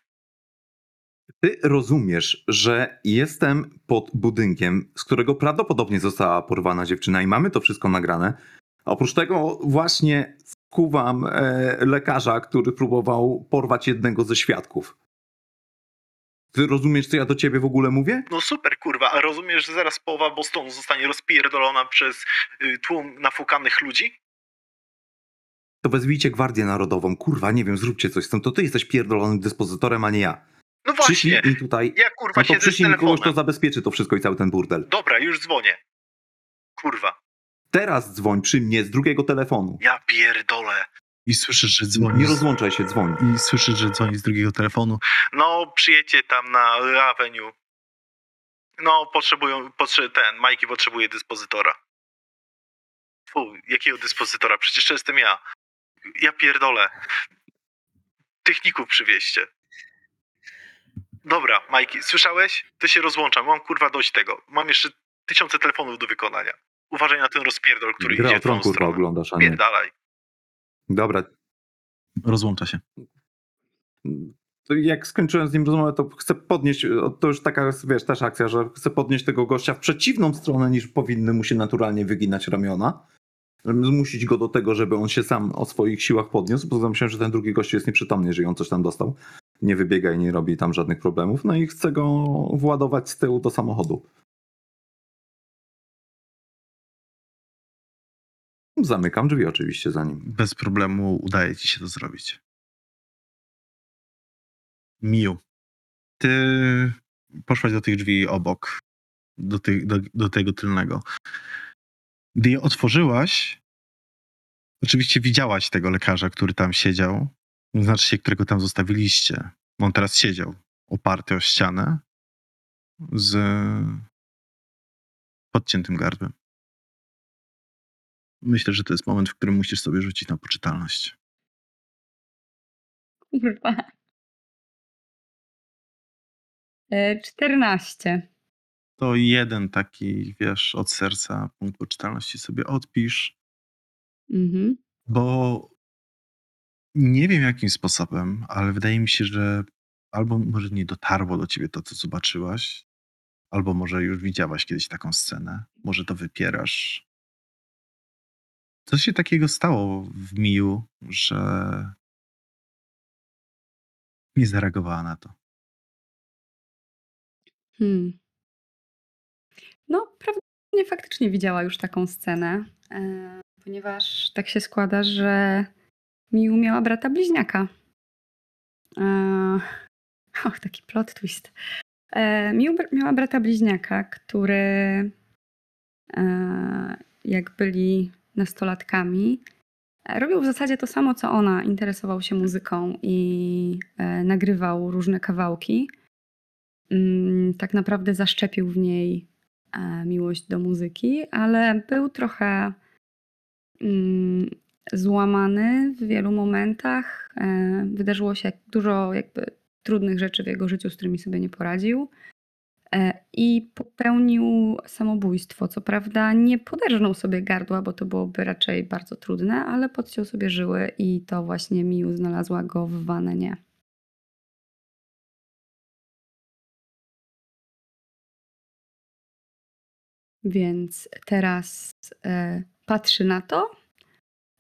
Ty rozumiesz, że jestem pod budynkiem, z którego prawdopodobnie została porwana dziewczyna i mamy to wszystko nagrane. Oprócz tego właśnie skuwam e, lekarza, który próbował porwać jednego ze świadków. Ty rozumiesz, co ja do ciebie w ogóle mówię? No super, kurwa, a rozumiesz, że zaraz połowa Bostonu zostanie rozpierdolona przez y, tłum nafukanych ludzi? To wezwijcie Gwardię Narodową. Kurwa, nie wiem, zróbcie coś z tym. To ty jesteś pierdolonym dyspozytorem, a nie ja. No właśnie, Przyślij mi tutaj. ja kurwa No to siedzę z mi kogoś, telefonem. kto zabezpieczy to wszystko i cały ten burdel. Dobra, już dzwonię. Kurwa, Teraz dzwoń przy mnie z drugiego telefonu. ja pierdolę. I słyszysz, że dzwoni. Nie rozłączaj się, dzwoń. I słyszysz, że dzwoni z drugiego telefonu. No, przyjedźcie tam na Avenue. No, potrzebują, potrze ten, Majki potrzebuje dyspozytora. Fu, jakiego dyspozytora? Przecież to jestem ja. Ja pierdolę. Techników przywieźcie. Dobra, Majki, słyszałeś? Ty się rozłączam, mam kurwa dość tego. Mam jeszcze tysiące telefonów do wykonania. Uważaj na ten rozpierdol, który Gra idzie w tą kurwa, stronę. oglądasz, a nie. Pierdalaj. Dobra. Rozłącza się. To jak skończyłem z nim rozmowę, to chcę podnieść, to już taka, wiesz, też akcja, że chcę podnieść tego gościa w przeciwną stronę niż powinny mu się naturalnie wyginać ramiona. Żeby Zmusić go do tego, żeby on się sam o swoich siłach podniósł, bo myślałem, że ten drugi gość jest nieprzytomny, jeżeli on coś tam dostał. Nie wybiega i nie robi tam żadnych problemów. No i chcę go władować z tyłu do samochodu. Zamykam drzwi oczywiście za nim. Bez problemu udaje ci się to zrobić. Miu, ty poszłaś do tych drzwi obok, do, tych, do, do tego tylnego. Gdy je otworzyłaś, oczywiście widziałaś tego lekarza, który tam siedział, znaczy się, którego tam zostawiliście. On teraz siedział oparty o ścianę z podciętym gardłem. Myślę, że to jest moment, w którym musisz sobie rzucić na poczytalność. Kurwa. E, 14. To jeden taki, wiesz, od serca punkt poczytalności sobie odpisz, Mhm. bo nie wiem jakim sposobem, ale wydaje mi się, że albo może nie dotarło do ciebie to, co zobaczyłaś, albo może już widziałaś kiedyś taką scenę. Może to wypierasz. Co się takiego stało w Miu, że nie zareagowała na to? Hmm. No, prawdopodobnie faktycznie widziała już taką scenę, e, ponieważ tak się składa, że Miu miała brata bliźniaka. E, (laughs) och, taki plot twist. E, Miu miała brata bliźniaka, który jak byli nastolatkami, e, robił w zasadzie to samo co ona. Interesował się muzyką i e, nagrywał różne kawałki. Mm, tak naprawdę zaszczepił w niej e, miłość do muzyki, ale był trochę mm, złamany w wielu momentach. Wydarzyło się dużo jakby trudnych rzeczy w jego życiu, z którymi sobie nie poradził. E, I popełnił samobójstwo. Co prawda nie poderżnął sobie gardła, bo to byłoby raczej bardzo trudne, ale podciął sobie żyły i to właśnie Miu znalazła go w wannie. Więc teraz e, patrzy na to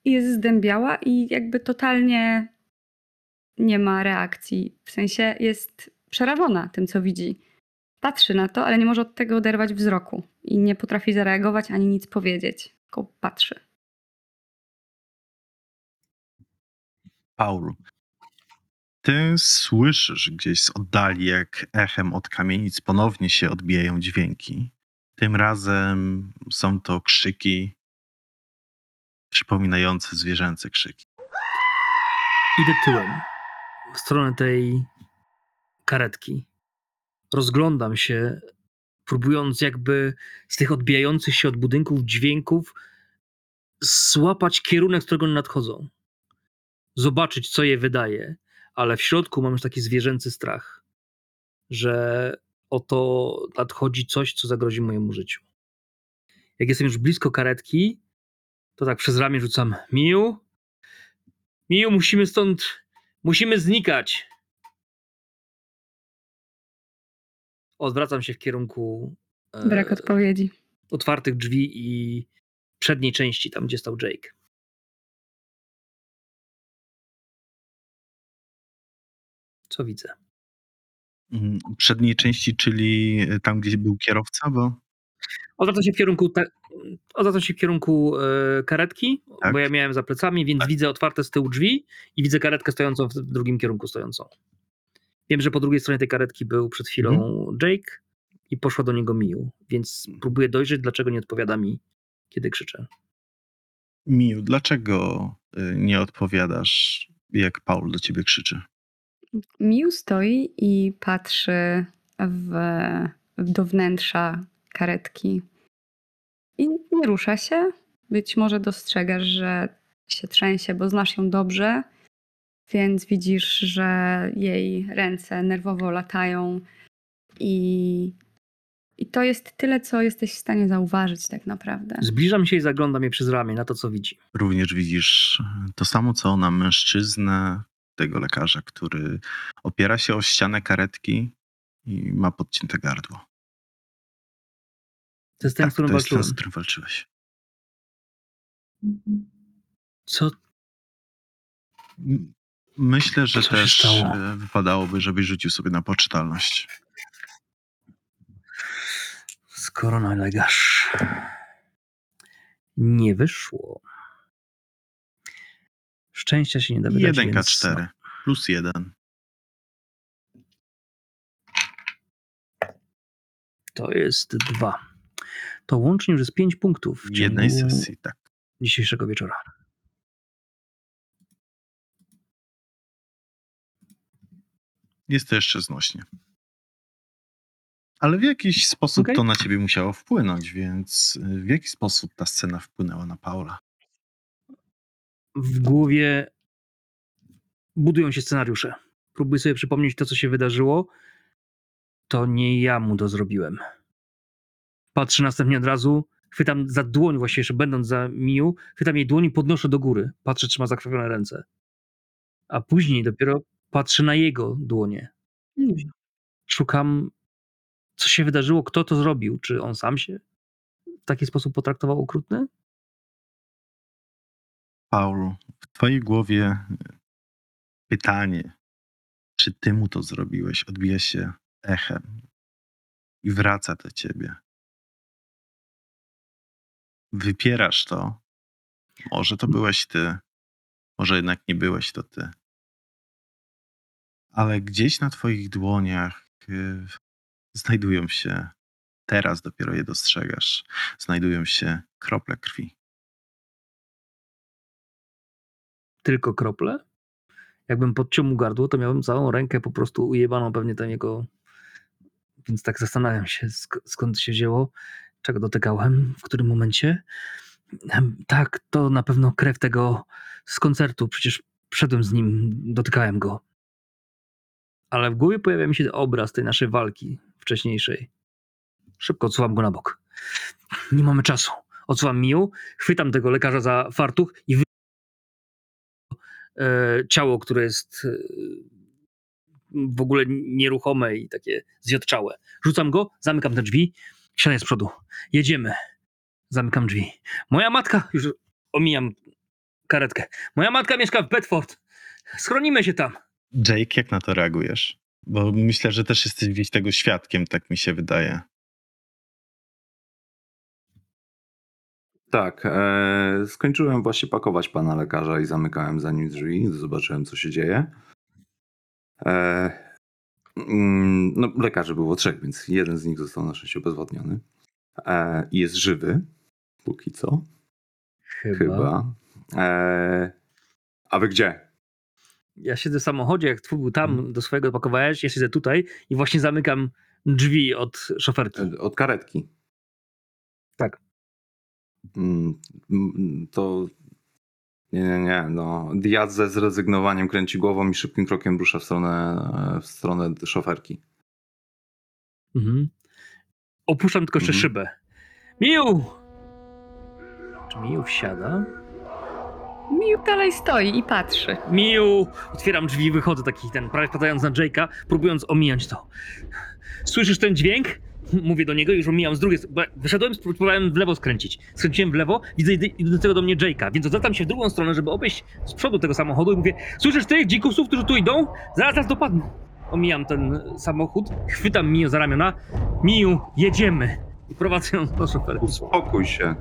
jest zdębiała i jakby totalnie nie ma reakcji. W sensie jest przerażona tym, co widzi. Patrzy na to, ale nie może od tego oderwać wzroku i nie potrafi zareagować ani nic powiedzieć. Tylko patrzy. Paul, ty słyszysz gdzieś z oddali, jak echem od kamienic ponownie się odbijają dźwięki. Tym razem są to krzyki przypominające zwierzęce krzyki. Idę tyłem w stronę tej karetki. Rozglądam się, próbując jakby z tych odbijających się od budynków dźwięków złapać kierunek, z którego one nadchodzą. Zobaczyć, co je wydaje, ale w środku mam już taki zwierzęcy strach, że oto nadchodzi coś, co zagrozi mojemu życiu. Jak jestem już blisko karetki, to tak przez ramię rzucam Miu, Miu, musimy stąd, musimy znikać. Odwracam się w kierunku e, Brak odpowiedzi. otwartych drzwi i przedniej części, tam gdzie stał Jake. Co widzę? Mm, Przedniej części, czyli tam, gdzie był kierowca, bo Odwracam się w kierunku, te, odwracam się w kierunku e, karetki, Tak. bo ja miałem za plecami, więc Tak. widzę otwarte z tyłu drzwi i widzę karetkę stojącą w drugim kierunku stojącą. Wiem, że po drugiej stronie tej karetki był przed chwilą Mhm. Jake i poszła do niego Miu, więc próbuję dojrzeć, dlaczego nie odpowiada mi, kiedy krzyczę. Miu, dlaczego y, nie odpowiadasz, jak Paul do ciebie krzyczy? Miu stoi i patrzy w, do wnętrza karetki. I nie rusza się. Być może dostrzegasz, że się trzęsie, bo znasz ją dobrze, więc widzisz, że jej ręce nerwowo latają i, i to jest tyle, co jesteś w stanie zauważyć tak naprawdę. Zbliżam się i zaglądam jej przez ramię na to, co widzi. Również widzisz to samo, co ona, mężczyznę, tego lekarza, który opiera się o ścianę karetki i ma podcięte gardło. To jest ten, tak, z którym to jest ten, walczyłem. z którym walczyłeś. Co? Myślę, że też y, wypadałoby, żebyś rzucił sobie na poczytalność. Skoro nalegasz. Nie wyszło. Szczęścia się nie da wydać, 1K4 więc... plus 1. To jest dwa. To łącznie już jest pięć punktów w W jednej ciągu sesji, tak. dzisiejszego wieczora. Jest to jeszcze znośnie. Ale w jakiś sposób Okej. to na ciebie musiało wpłynąć, więc y, w jaki sposób ta scena wpłynęła na Paula? w głowie budują się scenariusze. Próbuję sobie przypomnieć to, co się wydarzyło. To nie ja mu to zrobiłem. Patrzę następnie od razu, chwytam za dłoń, właściwie jeszcze będąc za Miu, chwytam jej dłoń i podnoszę do góry. Patrzę, czy ma zakrwawione ręce. A później dopiero patrzę na jego dłonie. Szukam, co się wydarzyło, kto to zrobił. Czy on sam się w taki sposób potraktował okrutny? Paulu, w twojej głowie y, pytanie, czy ty mu to zrobiłeś, odbija się echem i wraca do ciebie. Wypierasz to. Może to byłeś ty, może jednak nie byłeś to ty. Ale gdzieś na twoich dłoniach y, znajdują się, teraz dopiero je dostrzegasz, znajdują się krople krwi. tylko krople. Jakbym podciął mu gardło, to miałbym całą rękę po prostu ujebaną pewnie tam jego... Więc tak zastanawiam się, sk- skąd się wzięło, czego dotykałem, w którym momencie. Tak, to na pewno krew tego z koncertu, przecież wszedłem z nim, dotykałem go. Ale w głowie pojawia mi się obraz tej naszej walki wcześniejszej. Szybko odsuwam go na bok. Nie mamy czasu. Odsuwam Miu, chwytam tego lekarza za fartuch i wy e, ciało, które jest e, w ogóle nieruchome i takie zjodczałe. Rzucam go, zamykam te drzwi, siadaj z przodu. Jedziemy. Zamykam drzwi. Moja matka, już omijam karetkę. Moja matka mieszka w Bedford. Schronimy się tam. Jake, jak na to reagujesz? Bo myślę, że też jesteś gdzieś tego świadkiem, tak mi się wydaje. Tak, e, skończyłem właśnie pakować pana lekarza i zamykałem za nim drzwi. Zobaczyłem, co się dzieje. E, mm, no, lekarzy było trzech, więc jeden z nich został na szczęście obezwładniony. E, I jest żywy, póki co. Chyba. Chyba. E, a wy gdzie? Ja siedzę w samochodzie, jak twój był tam, do swojego pakowałeś, ja siedzę tutaj i właśnie zamykam drzwi od szoferki. E, Od karetki. Tak. Mm, mm, To. Nie, nie, nie. No. Diaz ze zrezygnowaniem kręci głową i szybkim krokiem rusza w stronę, w stronę szoferki. Mhm. Opuszczam tylko jeszcze Mhm. szybę. Miu! Czy Miu wsiada? Miu dalej stoi i patrzy. Miu! Otwieram drzwi, wychodzę taki ten, prawie wpadając na Jake'a, próbując ominąć to. Słyszysz ten dźwięk? Mówię do niego, już omijam z drugiej strony. bo Wyszedłem, spróbowałem w lewo skręcić. Skręciłem w lewo, widzę idącego do mnie Jake'a, więc odwracam się w drugą stronę, żeby obejść z przodu tego samochodu i mówię Słyszysz tych dzikusów, którzy tu idą? Zaraz nas dopadną. Omijam ten samochód, chwytam Miu za ramiona. Miu, jedziemy. I prowadzę ją do szoferki. Uspokój się.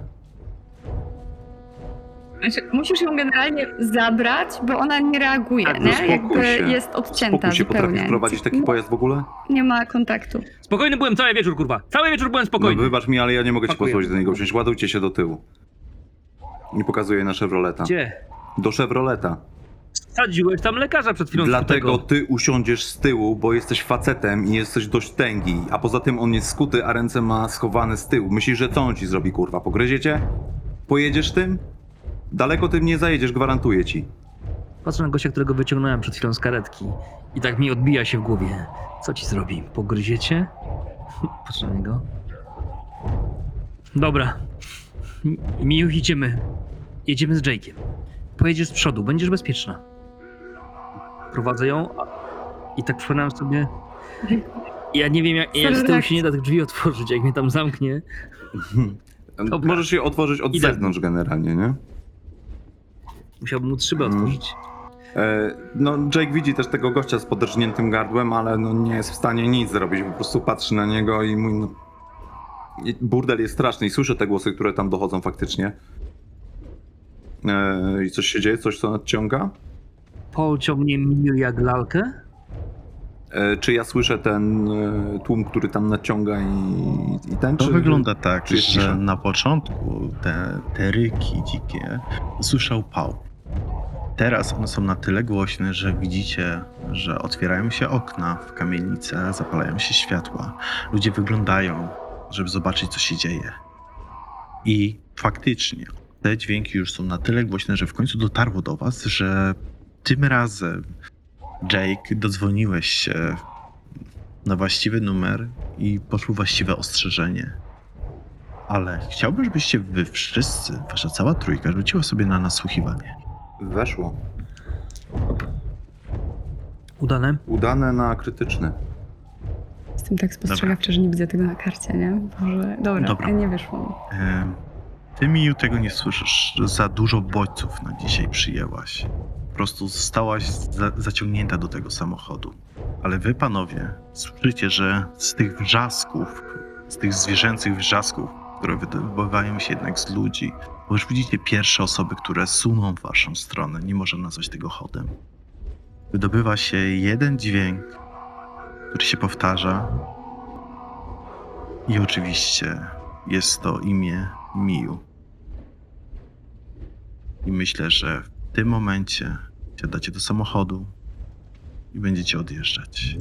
Znaczy, musisz ją generalnie zabrać, bo ona nie reaguje, Tak, nie? Jakby się. jest odcięta Spokój się, zupełnie. potrafisz prowadzić taki pojazd w ogóle? Nie ma kontaktu. Spokojny byłem cały wieczór, kurwa. Cały wieczór byłem No, spokojny. wybacz mi, ale ja nie mogę ci Pakuję. pozwolić do niego wziąć. Ładujcie się do tyłu. Nie pokazuję na Chevroleta. Gdzie? Do Chevroleta. Sadziłeś tam lekarza przed chwilą. Dlatego ty usiądziesz z tyłu, bo jesteś facetem i jesteś dość tęgi. A poza tym on jest skuty, a ręce ma schowane z tyłu. Myślisz, że co on ci zrobi, kurwa? Pogryziecie? Pojedziesz tym? Daleko tym nie zajedziesz, gwarantuję ci. Patrzę na gościa, którego wyciągnąłem przed chwilą z karetki i tak mi odbija się w głowie. Co ci zrobi? Pogryziecie? (laughs) Patrzę na niego. Dobra. M- Miu, idziemy. Jedziemy z Jake'iem. Pojedziesz z przodu, będziesz bezpieczna. Prowadzę ją a- i tak przypominam sobie... Ja nie wiem, jak, jak z tyłu się nie da tych drzwi otworzyć, jak mnie tam zamknie. (laughs) Dobra. Możesz je otworzyć od zewnątrz generalnie, nie? Musiałbym móc szybę Mm. otworzyć. E, No, Jake widzi też tego gościa z podrżniętym gardłem, ale no nie jest w stanie nic zrobić. Po prostu patrzy na niego i mówi, no... Burdel jest straszny i słyszę te głosy, które tam dochodzą faktycznie. E, I coś się dzieje? Coś co nadciąga? Polciął mnie Miu jak lalkę. E, czy ja słyszę ten e, tłum, który tam naciąga i, i ten? To czy... wygląda tak, że cisza? na początku te, te ryki dzikie usłyszał Pał. Teraz one są na tyle głośne, że widzicie, że otwierają się okna w kamienice, zapalają się światła. Ludzie wyglądają, żeby zobaczyć, co się dzieje. I faktycznie te dźwięki już są na tyle głośne, że w końcu dotarło do was, że tym razem Jake dodzwoniłeś się na właściwy numer i poszło właściwe ostrzeżenie. Ale chciałbym, żebyście wy wszyscy, wasza cała trójka, rzuciła sobie na nasłuchiwanie. Weszło. Udane. Udane na krytyczny. Jestem tak spostrzegawcza, że nie widzę tego na karcie, nie? Boże, dobra, Dobra. nie wyszło mi. Em, Ty, Miu, tego nie słyszysz. Za dużo bodźców na dzisiaj przyjęłaś. Po prostu zostałaś za zaciągnięta do tego samochodu. Ale wy, panowie, słyszycie, że z tych wrzasków, z tych zwierzęcych wrzasków, które wydobywają się jednak z ludzi, bo już widzicie pierwsze osoby, które suną w waszą stronę. Nie można nazwać tego chodem. Wydobywa się jeden dźwięk, który się powtarza. I oczywiście jest to imię Miu. I myślę, że w tym momencie siadacie do samochodu i będziecie odjeżdżać.